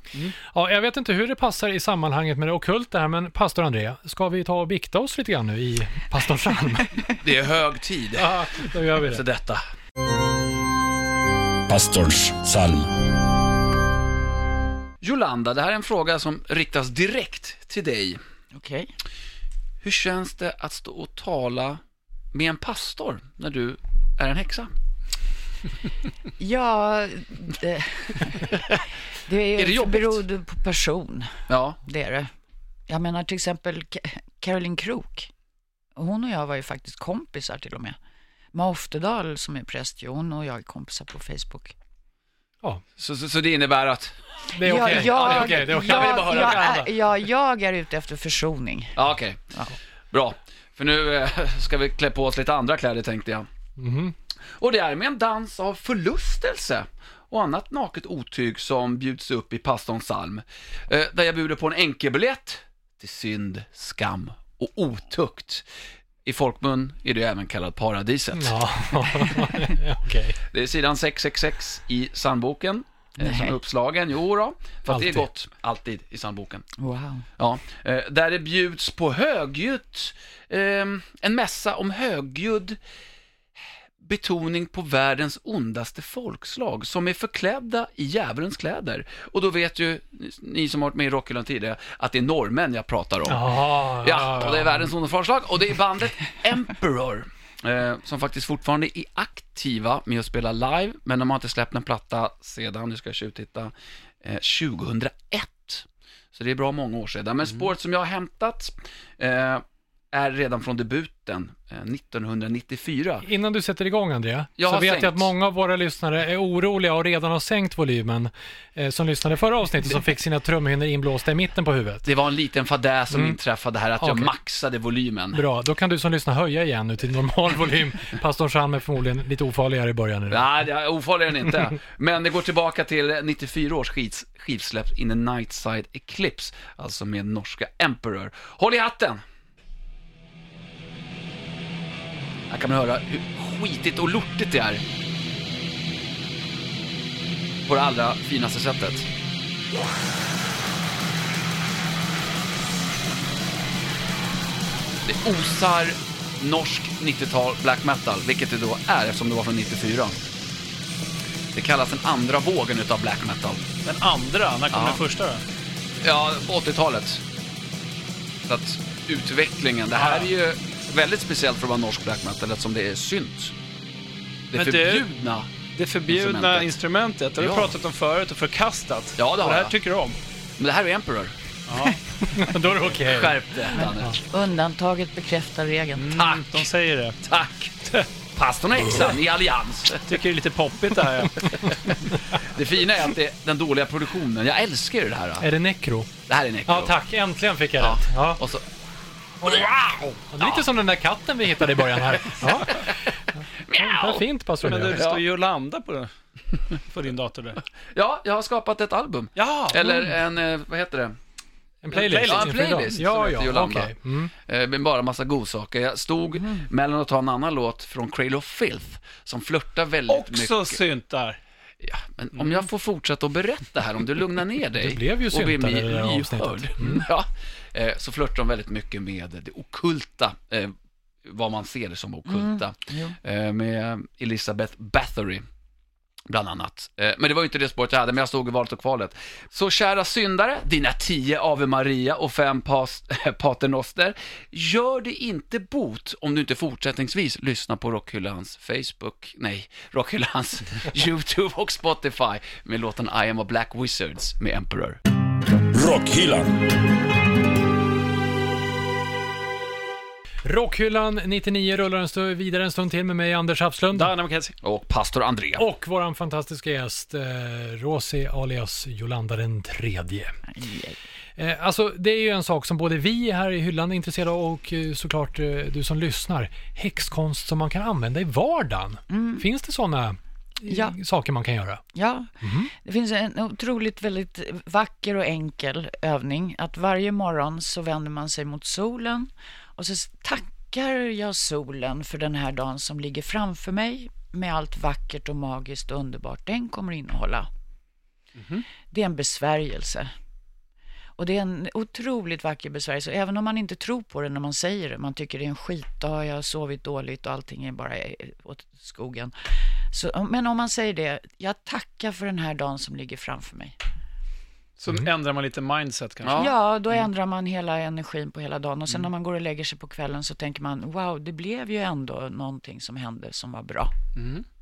Ja, jag vet inte hur det passar i sammanhanget med det ockulta här, men pastor André, ska vi ta och bikta oss lite grann nu i pastor Salm? Det är hög tid ja, då gör vi för det. detta. Pastorns psalm. Jolanda, det här är en fråga som riktas direkt till dig. Okej. Hur känns det att stå och tala med en pastor när du är en häxa? Ja, det, det är, Är det jobbigt? beroende på person. Ja, Det är det. Jag menar till exempel Caroline Krook. Hon och jag var ju faktiskt kompisar till och med. Ma Oftedal som är präst, hon och jag är kompisar på Facebook. Så, så, så det innebär att, Det är okej. Jag, Ja, det är jag. Det är okej. jag, Jag ville bara höra jag, är, ja, jag är ute efter försoning. ja okej, Ja. bra. För nu eh, ska vi klä på oss lite andra kläder tänkte jag. Mhm. Och det är med en dans av förlustelse och annat naket otyg som bjuds upp i pastorns psalm. Eh, där jag bjuder på en enkelbiljett till synd, skam och otukt. I folkmun är det även kallat paradiset. Ja, okej. Det är sidan 666 i psalmboken. eh, som är uppslagen. Jo då, för att det är Alltid. gott alltid i psalmboken. Wow. Ja, eh, där det bjuds på högljutt, eh, en mässa om högljudd betoning på världens ondaste folkslag som är förklädda i djävulens kläder. Och då vet ju ni som har varit med i Rockhyllan tidigare att det är norrmän jag pratar om. Ja, Ja, och det är världens ondaste folkslag och det är bandet Emperor. Eh, som faktiskt fortfarande är aktiva med att spela live, men de har inte släppt en platta sedan, nu ska jag tjuvtitta, eh, 2001. Så det är bra många år sedan. Men spåret som jag har hämtat eh, är redan från debuten, eh, 1994. Innan du sätter igång Andrea, Jag så vet sänkt. jag att många av våra lyssnare är oroliga och redan har sänkt volymen. Eh, som lyssnade förra avsnittet som fick sina trumhinnor inblåsta i mitten på huvudet. Det var en liten fadäs som inträffade här, att jag Okej. maxade volymen. Bra, då kan du som lyssnar höja igen nu till normal volym. Pastorn Sam är förmodligen lite ofarligare i början. nu. Nej, är ofarligare än inte. Men det går tillbaka till 94 års skids, skivsläpp In the Nightside Eclipse, alltså med norska Emperor. Håll i hatten! Här kan man höra hur skitigt och lortigt det är. På det allra finaste sättet. Det osar norsk 90-tal black metal, vilket det då är eftersom det var från 94. Det kallas den andra vågen utav black metal. Den andra, när kom Ja. den första då? Ja, på 80-talet. Så att utvecklingen, det här är ju väldigt speciellt för att vara norsk black metal eftersom det är synt. Det Men det- förbjudna. Det förbjudna Instrumentet. instrumentet, det har vi Ja. pratat om förut och förkastat. Ja, det har och det här jag. tycker du om. Men det här är Emperor. Då är det okej. Skärp dig, Danne. Undantaget bekräftar regeln. Tack. Mm, de säger det. Tack! Pastorn och häxan i allians. Tycker det är lite poppigt det här. Det fina är att det är den dåliga produktionen. Jag älskar ju det här. Är det Necro? Det här är Necro. Ja, tack. Äntligen fick jag Ja. rätt. Ja. Och så... Lite som den där katten vi hittade i början här. Ja. Ja, fint pastor Men det Andrea. står Jolanda på, på din dator där. Ja, jag har skapat ett album. Ja! Eller en, eh, vad heter det? En playlist. Ja, en playlist som Ja, heter ja, Jolanda. okej. Mm. Eh, med bara massa godsaker. Jag stod mellan att ta en annan låt från Cradle of Filth, som flörtar väldigt Också mycket. syntar. Ja, men om jag får fortsätta att berätta här, om du lugnar ner dig. Det blev ju och blir syntare, mi- det där avsnittet. lyhörd. Ja, eh, så flörtar de väldigt mycket med det okulta, eh, vad man ser det som okulta. Eh, med Elizabeth Bathory. Bland annat. Eh, Men det var ju inte det spåret jag hade, men jag stod i valet och kvalet. Så kära syndare, dina tio Ave Maria och fem pas, paternoster, gör det inte bot om du inte fortsättningsvis lyssnar på Rockhyllans Facebook, nej, Rockhyllans YouTube och Spotify med låten I am a Black Wizards med Emperor. Rockhyllan. Rockhyllan 99 rullar en stund, vidare en stund till med mig, Anders Hafslund. Dana McKenzie. Och pastor André. Och vår fantastiska gäst, eh, Rosie alias Jolanda den tredje. Eh, alltså, det är ju en sak som både vi här i hyllan är intresserade av och eh, såklart eh, du som lyssnar. Häxkonst som man kan använda i vardagen. Finns det sådana Ja. saker man kan göra? Ja, det finns en otroligt väldigt vacker och enkel övning. Att varje morgon så vänder man sig mot solen och så tackar jag solen för den här dagen som ligger framför mig med allt vackert och magiskt och underbart den kommer innehålla. Det är en besvärjelse. Och det är en otroligt vacker besvärjelse. Även om man inte tror på det när man säger det. Man tycker det är en skitdag, jag har sovit dåligt och allting är bara åt skogen. Så, men om man säger det, jag tackar för den här dagen som ligger framför mig. Så ändrar man lite mindset kanske. Ja. Då ändrar man hela energin på hela dagen. Och sen när man går och lägger sig på kvällen så tänker man, wow, det blev ju ändå någonting som hände som var bra.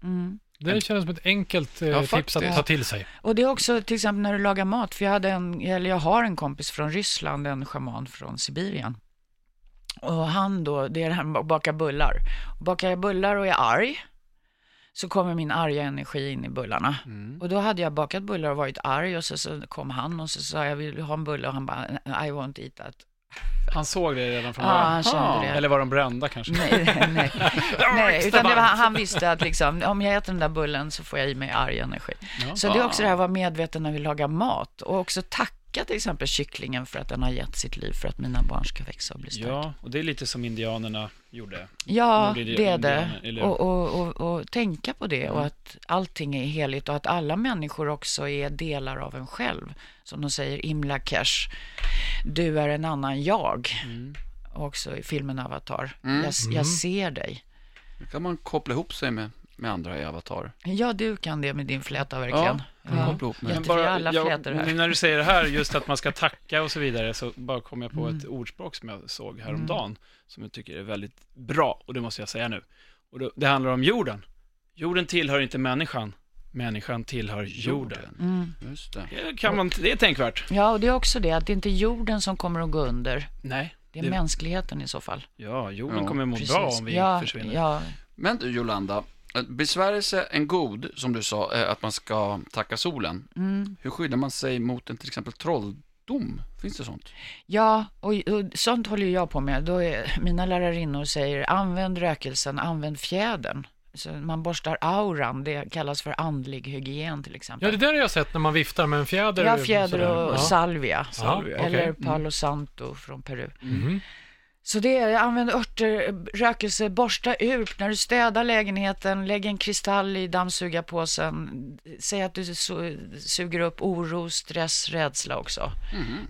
Mm. Det känns som ett enkelt eh, Ja, tips att ta till sig. Och det är också till exempel när du lagar mat, för jag, hade en, eller jag har en kompis från Ryssland, en schaman från Sibirien. Och han då, det är det här med att baka bullar. Bakar jag bullar och är arg, så kommer min arga energi in i bullarna. Och då hade jag bakat bullar och varit arg och så, så kom han och så sa jag, vill ha en bulle? Och han bara, I won't eat that. Han såg det redan från Ja, början. han kände det. Eller var de brända kanske? Nej, nej. nej utan var, han visste att liksom, om jag äter den där bullen så får jag i mig arg energi. Så det är också det här att vara medveten när vi lagar mat och också tacka tacka till exempel kycklingen för att den har gett sitt liv för att mina barn ska växa och bli starka. Ja, och det är lite som indianerna gjorde. Ja, det är det. eller- Och, och, och, och tänka på det och att allting är heligt och att alla människor också är delar av en själv. Som de säger, Imla Kesh, du är en ann jag. Och också i filmen Avatar, jag, jag ser dig. Nu kan man koppla ihop sig med, med andra i Avatar. Ja, du kan det med din fläta verkligen. Ja, koppla ihop med. Jättefina alla flätor här. nu när du säger det här, just att man ska tacka och så vidare, så bara kom jag på Mm. ett ordspråk som jag såg häromdagen, som jag tycker är väldigt bra, och det måste jag säga nu. Och det, det handlar om jorden. Jorden tillhör inte människan, människan tillhör jorden. Mm. Just det. Det, kan man, det är tänkvärt. Ja, och det är också det att det är inte jorden som kommer att gå under. Nej. Det är mänskligheten i så fall. Ja, jorden Ja, kommer må Precis. bra om vi ja, försvinner. Ja, Men du Jolanda, besvärjelse en god, som du sa, är att man ska tacka solen. mm. Hur skyddar man sig mot en till exempel trolldom? Finns det sånt? ja och, och sånt håller jag på med. Då är, mina lärarinnor säger använd rökelsen, använd fjädern. Så man borstar auran, det kallas för andlig hygien till Ja, exempel. det där har jag sett när man viftar med en fjäder. Ja, fjäder och Ja. salvia. Salvia. Eller Mm. palo santo från Peru. Mhm. Så det är, använd örter, rökelse, borsta ut när du städar lägenheten, lägg en kristall i dammsugarpåsen, säg att du su- suger upp oro, stress, rädsla också.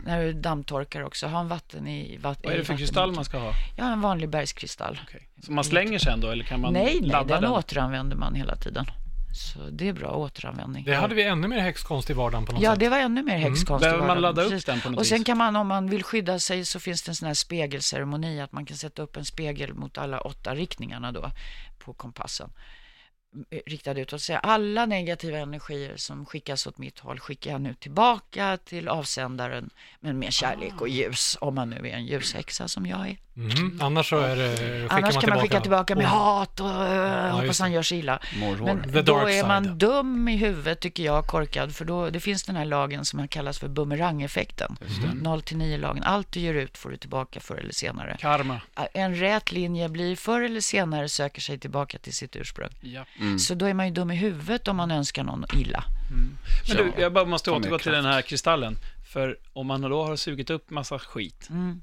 När du dammtorkar också, ha en vatten i vatten. Vad är det för kristall man ska ha? Ja, en vanlig bergskristall. Okej. Så man slänger sen då, eller kan man nej, nej, ladda den, den? återanvänder man hela tiden. Så det är bra återanvändning. Det hade vi ännu mer häxkonst i vardagen på något Ja, sätt. det var ännu mer häxkonst. i Behöver man vardagen. ladda upp Precis. den på något Och sen kan man, om man vill skydda sig, så finns det en sån här spegelceremoni, att man kan sätta upp en spegel mot alla åtta riktningarna då, på kompassen. Eh, Riktad ut och säga alla negativa energier som skickas åt mitt håll skickar jag nu tillbaka till avsändaren, men med kärlek Ah. och ljus, om man nu är en ljushäxa som jag är. Mhm. Annars så är det, skickar Annars man kan man skicka tillbaka med Oh. hat och uh, just hoppas han gör sig illa. Men The då är man side. dum i huvudet tycker jag, korkad, för då, det finns den här lagen som kallas för bumerangeffekten. 0 till 9 lagen. Allt du gör ut får du tillbaka förr eller senare. Karma. En rät linje blir förr eller senare söker sig tillbaka till sitt ursprung. Ja. Så då är man ju dum i huvudet om man önskar någon illa. Men du, jag bara måste återgå till den här kristallen. För om man då har sugit upp massa skit, Mm.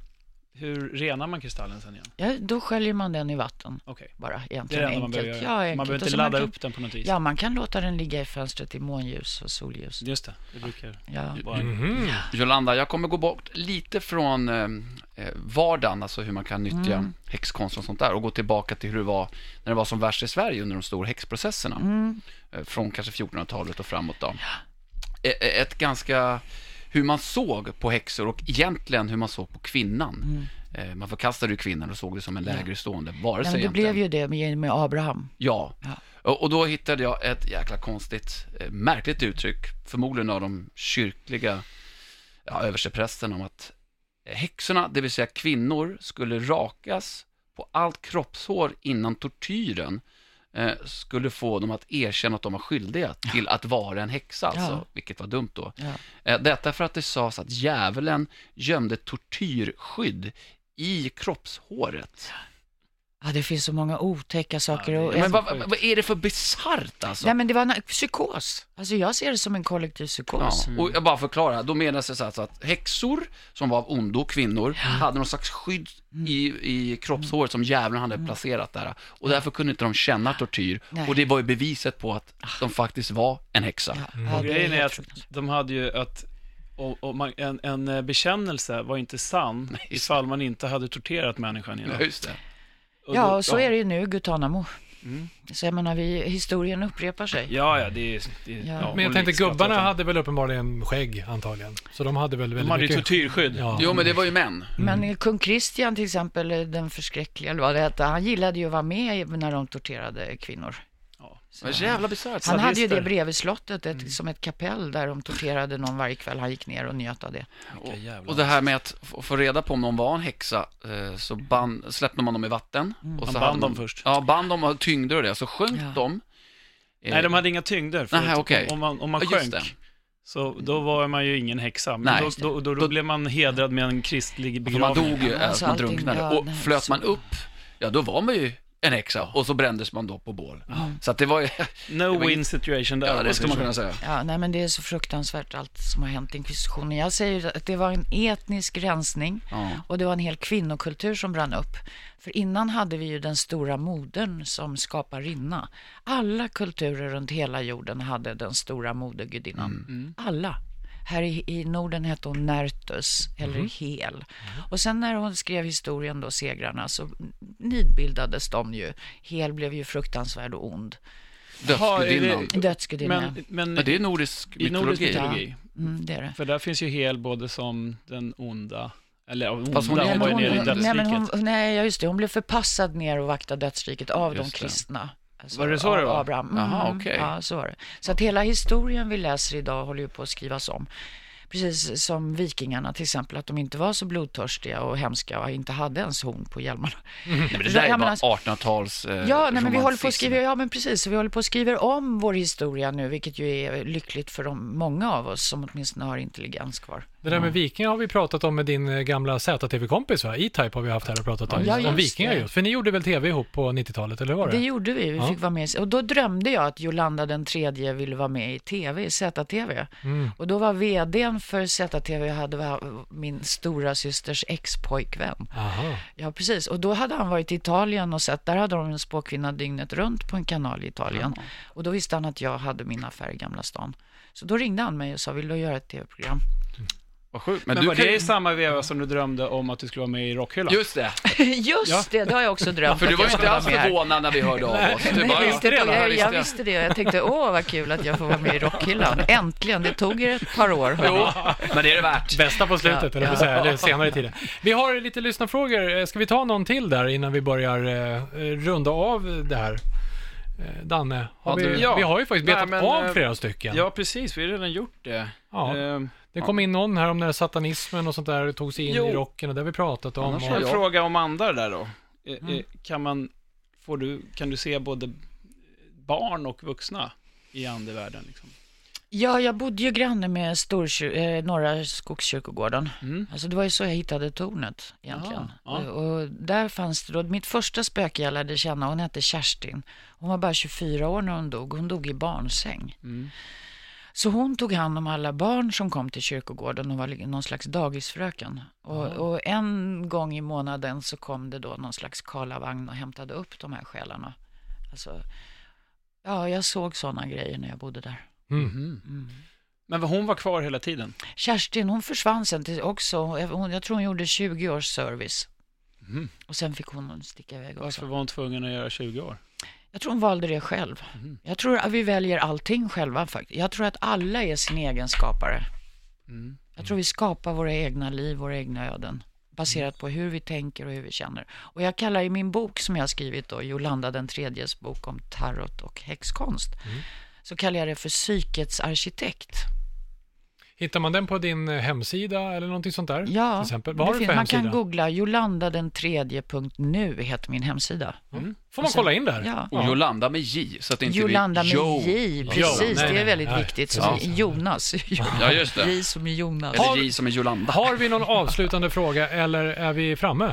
Hur renar man kristallen sen igen? Ja, då sköljer man den i vatten Okej, bara det är egentligen det enda man enkelt. behöver Ja, enkelt. Man behöver inte ladda kan, upp den på något vis. Ja, man kan låta den ligga i fönstret i månljus och solljus. Just det, det brukar Ja. vara Mhm. Jolanda, jag kommer gå bort lite från eh, eh, vardagen, alltså hur man kan nyttja Mm. häxkonst och sånt där och gå tillbaka till hur det var när det var som värst i Sverige under de stora häxprocesserna. Mm. Eh, Från kanske 1400-talet och framåt då. E- e- Ett ganska, hur man såg på häxor och egentligen hur man såg på kvinnan. Eh, Man förkastade ju kvinnan och såg det som en lägre stående varelse Mm. Ja, det egentligen. blev ju det med, med Abraham. Ja. Ja. Och, då hittade jag ett jäkla konstigt, eh, märkligt uttryck, förmodligen av de kyrkliga ja, översteprästerna om att eh, häxorna, det vill säga kvinnor, skulle rakas på allt kroppshår innan tortyren skulle få dem att erkänna att de var skyldiga till att vara en häxa, alltså, Ja. vilket var dumt då. Ja. Eh, Detta för att det sades att djävulen gömde tortyrskydd i kroppshåret. Ja, det finns så många otäcka saker. Ja, Men vad, vad är det för bisarrt alltså? Nej, men det var en psykos. Alltså jag ser det som en kollektiv psykos. Ja, och jag bara förklara, då menas det så att häxor som var av ondo, kvinnor, hade någon slags skydd i, i kroppshåret som djävulen hade placerat där. Och därför kunde inte de känna tortyr. Nej. Och det var ju beviset på att de faktiskt var en häxa. Ja, Mm. ja, Och det grejen är att de hade ju att och, och man, en, en eh, bekännelse var inte sann ifall man inte hade torterat människan Ja, innan. just det. Och Ja, då- och så är det ju nu, Gutanamo. Mm. Så jag menar, vi, historien upprepar sig. Ja, ja, det är... Det, Ja. ja, Men jag tänkte gubbarna hade väl uppenbarligen skägg antagligen. Så de hade väl väldigt De hade ju mycket... tortyrskydd. Ja. Jo, men det var ju män. Men kung Kristian till exempel, den förskräckliga eller vad det hette, han gillade ju att vara med när de torterade kvinnor. Ja. Det var så jävla bisarrt. Han hade ju det bredvid slottet, ett, som ett kapell där de torterade någon varje kväll. Han gick ner och njöt av det. Jävla- Och det här med att få- reda på om någon var en häxa, eh, så band, släppte man dem i vatten. Och Man så band hade dem man- först. Ja, band dem och tyngder och det. Så sjönk Ja. de. Eh, Nej, de hade inga tyngder. För Nähä, att okej. Om man, om man sjönk, så då var man ju ingen häxa. Men Nej, då, då, då, då, blev man hedrad med en kristlig För man begravning. dog ju, Ja, alltså, man drunknade. och nej, flöt man upp, ja då var man ju en häxa och så brändes man då på bål. Så att det var ju, No var win in- situation där. ja det skulle man kunna säga. Ja, nej men det är så fruktansvärt allt som har hänt i inkvisitionen. Jag säger att det var en etnisk rensning Ja. och det var en hel kvinnokultur som brann upp. För innan hade vi ju den stora modern som skaparinna. Alla kulturer runt hela jorden hade den stora modegudinnan. Alla. Här i, i Norden hette hon Nertus, eller Hel. Och sen när hon skrev historien, då, Segrarna, så nidbildades de ju. Hel blev ju fruktansvärd och ond. Dödsgudinnan. det- Dödsgudinna. Men, men Ja, det är nordisk i nordisk mytologi. mytologi, Mm, det är det. för där finns ju Hel både som den onda, eller ja, onda, Fast hon hon, var ju nere i hon, nej, men dödsriket. hon, nej, ja, just det. Hon blev förpassad ner och vaktade dödsriket av de Just det. Kristna. Alltså, Var det så det var? Abraham. Mm, okej. Ja, så var det. Så att hela historien vi läser idag håller ju på att skrivas om. Precis som vikingarna till exempel, att de inte var så blodtörstiga och hemska och inte hade ens horn på hjälmarna. Nej, men det där är bara alltså- 1800-tals eh, Ja, nej, men vi håller på att skriva, ja men precis, så vi håller på att skriva om vår historia nu, vilket ju är lyckligt för de, många av oss som åtminstone har intelligens kvar. Det där med vikingar har vi pratat om med din eh, gamla ZTV-kompis va? E-Type har vi haft här och pratat om. Ja, om vikingar just. För ni gjorde väl tv ihop på 90-talet, eller hur var det? Det gjorde vi, vi Ja. fick vara med. Och då drömde jag att Jolanda den tredje ville vara med i tv, i ZTV. Mm. Och då var vdn för ZTV, hade var min stora systers ex-pojkvän. Ja, precis. Och då hade han varit i Italien och sett, där hade de en spåkvinna dygnet runt på en kanal i Italien. Och då visste han att jag hade min affär i Gamla stan. Så då ringde han mig och sa, vill du göra ett tv-program? Vad sjukt. Men, Men, du var kan det ju... i samma veva som du drömde om att du skulle vara med i Rockhyllan? Just det. Just Ja. det, det har jag också drömt För du var ju inte alls förvånad när vi hörde av oss. Du Nej, bara, jag, visste det, jag, jag visste det. Jag tänkte, åh vad kul att jag får vara med i Rockhyllan. Äntligen, det tog er ett par år. Jo, men det är det värt. Bästa på slutet, Ja, eller, ja. säga, eller senare i tiden. Vi har lite lyssnarfrågor. Eh, Ska vi ta någon till där innan vi börjar eh, runda av det här? Eh, Danne, har Ja, vi, du- ja. vi har ju faktiskt Nej, betat men, av eh, flera stycken. Ja, precis. Vi har redan gjort det. Ja. Ehm, Det kom in någon här om när satanismen och sånt där tog sig in Jo. i rocken och det har vi pratat om. Annars Och, har en jag- fråga om andar där då. Eh, Mm. eh, Kan, man, får du, kan du se både barn och vuxna i andevärlden? Liksom? Ja, jag bodde ju granne med Storkyr- eh, Norra Skogskyrkogården. Mm. Alltså det var ju så jag hittade tornet egentligen. Jaha, ja. Och, och där fanns det då, mitt första spöke jag lärde känna, hon hette Kerstin. Hon var bara 24 år när hon dog. Hon dog i barnsäng. Mm. Så hon tog hand om alla barn som kom till kyrkogården och var någon slags dagisfröken. Och, och en gång i månaden så kom det då någon slags karlavagn och hämtade upp de här själarna. Alltså, ja, jag såg sådana grejer när jag bodde där. mm. Mm. Men hon var kvar hela tiden? Kerstin, hon försvann sen till också. Hon, jag tror hon gjorde 20 års service. Mhm. Och sen fick hon sticka iväg också. Varför var hon tvungen att göra 20 år? Jag tror hon valde det själv. Mhm. Jag tror att vi väljer allting själva faktiskt. Jag tror att alla är sin egen skapare. Mm. Jag tror vi skapar våra egna liv, våra egna öden. Baserat på hur vi tänker och hur vi känner. Och jag kallar i min bok som jag har skrivit då, Jolanda den tredjes bok om tarot och häxkonst. Så kallar jag det för psykets arkitekt. Hittar man den på din eh, hemsida eller någonting sånt där? Ja, till exempel. Vad har du för man kan googla Jolanda den tredje.nu heter min hemsida. Mm. Får man sen- kolla in där? Ja. Och Jolanda med J, så att det inte Jolanda blir med. J, Jo, precis. nej, det nej, är väldigt nej, viktigt. precis. Som i Jonas. Ja, just det. J som i Jonas. Eller J som är Jolanda. Har vi någon avslutande fråga eller är vi framme?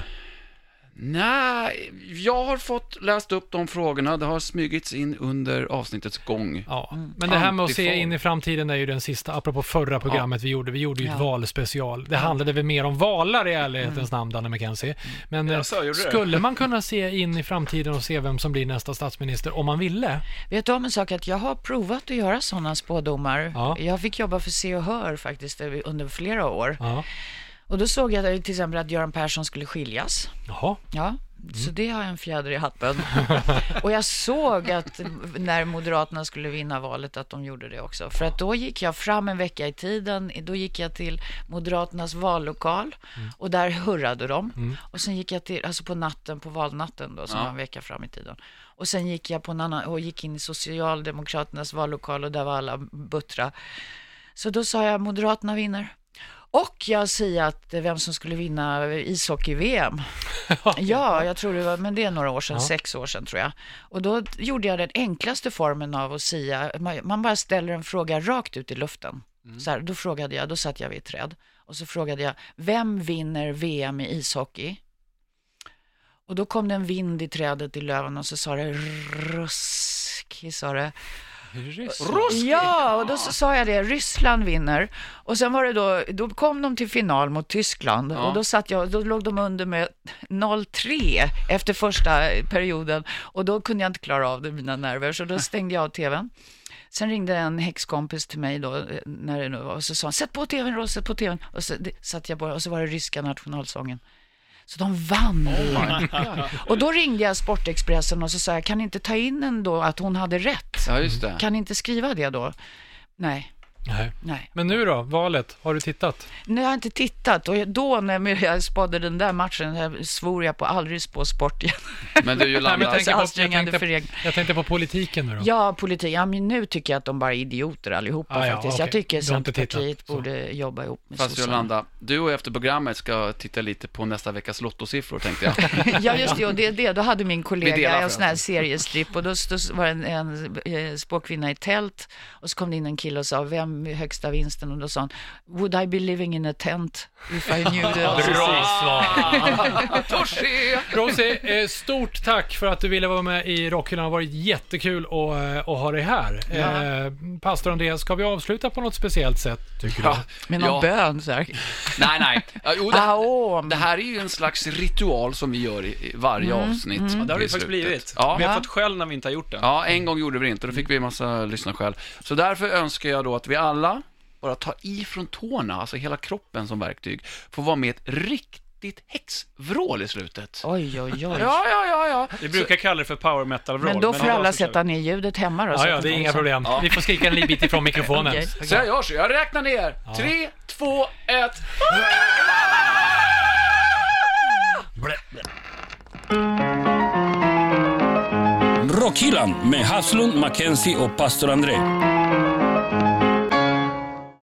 Nej, jag har fått läst upp de frågorna. Det har smygits in under avsnittets gång. Ja, Mm. men det här med att se in i framtiden är ju den sista, apropå förra programmet vi gjorde. Vi gjorde ju ett Ja. valspecial. Det handlade väl mer om valar i ärlighetens namn, Danne McKenzie. Men eh, Jaså, gjorde det? skulle man kunna se in i framtiden och se vem som blir nästa statsminister om man ville? Vet du om en sak? Att jag har provat att göra sådana spådomar. Ja. Jag fick jobba för Se och Hör faktiskt under flera år. Och då såg jag till exempel att Göran Persson skulle skiljas. Jaha. Ja, så det har jag en fjäder i hatten. och jag såg att när Moderaterna skulle vinna valet att de gjorde det också. För att då gick jag fram en vecka i tiden, då gick jag till Moderaternas vallokal och där hurrade de. Och sen gick jag till, alltså på natten, på valnatten då, som Ja. var en vecka fram i tiden. Och sen gick jag på en annan, och gick in i Socialdemokraternas vallokal och där var alla buttra. Så då sa jag Moderaterna vinner. Och jag säger att vem som skulle vinna ishockey-VM. Ja, jag tror det var, men det är några år sedan, Ja. sex år sedan tror jag. Och då gjorde jag den enklaste formen av att säga, man, bara ställer en fråga rakt ut i luften. Så här, då frågade jag, då satt jag vid ett träd. Och så frågade jag, vem vinner VM i ishockey? Och då kom det en vind i trädet i löven och så sa det ruski, sa det. Ja, och då sa jag det, Ryssland vinner. Och sen var det då, då kom de till final mot Tyskland och då satt jag, då låg de under med 0-3 efter första perioden och då kunde jag inte klara av det, mina nerver, så då stängde jag av tvn. Sen ringde en häxkompis till mig då, eh, när det nu var, och så sa han, sätt på tvn sätt på tvn. Och så det, satt jag på och så var det ryska nationalsången. Så de vann. och då ringde jag Sportexpressen och så sa jag, kan ni inte ta in ändå att hon hade rätt? Ja, just det. Kan ni inte skriva det då? Nej, Nej. nej. Men nu då, valet, har du tittat? Nu har jag inte tittat och då när jag spådde den där matchen jag svor jag på aldrig spå sport igen. Men du Nej, men Jolanda, jag tänkte på- jag tänkte-. Jag tänkte på politiken nu då. Ja, politik. Ja, men nu tycker jag att de bara är idioter allihopa Ah, ja, faktiskt. okej. Jag tycker har Centerpartiet tittat, så. borde jobba ihop med fast sossarna. Jolanda, du och jag efter programmet ska titta lite på nästa veckas lottosiffror tänkte jag. Ja, just det. Och det, det. Då hade min kollega en sån här seriestripp och då stod, var det en, en eh, spåkvinna i tält och så kom det in en kille och sa, vem högsta vinsten? Och då sa han, would I be living in a tent if I knew the Bra svar! Torsi! Rosie, eh, stort tack för att du ville vara med i Rockhyllan. Det har varit jättekul att, eh, att ha dig här. Eh, Pastor Andreas, ska vi avsluta på något speciellt sätt, tycker Ja, Med någon ja. bön så här. Nej, nej. Ja, Jo, det, åh, det här är ju en slags ritual som vi gör i varje avsnitt. Ja, det har det faktiskt blivit. Ja. Vi har Ja. fått skäll när vi inte har gjort det. Ja, en gång gjorde vi det inte, då fick vi en massa lyssnarskäll. Så därför önskar jag då att vi alla bara tar i från tårna, alltså hela kroppen som verktyg, får vara med ett riktigt häxvrål i slutet. Oj, oj, oj. Ja, ja, ja, ja. Vi brukar kalla det för power metal-vrål. Men då får alla sätta ner ljudet hemma då. Ja, ja, de det är inga problem. Vi får skrika en liten bit ifrån mikrofonen. Okej. Så jag gör så, jag räknar ner. Tre, två, ett. Rockhyllan med Haslund, Mackenzie och pastor André.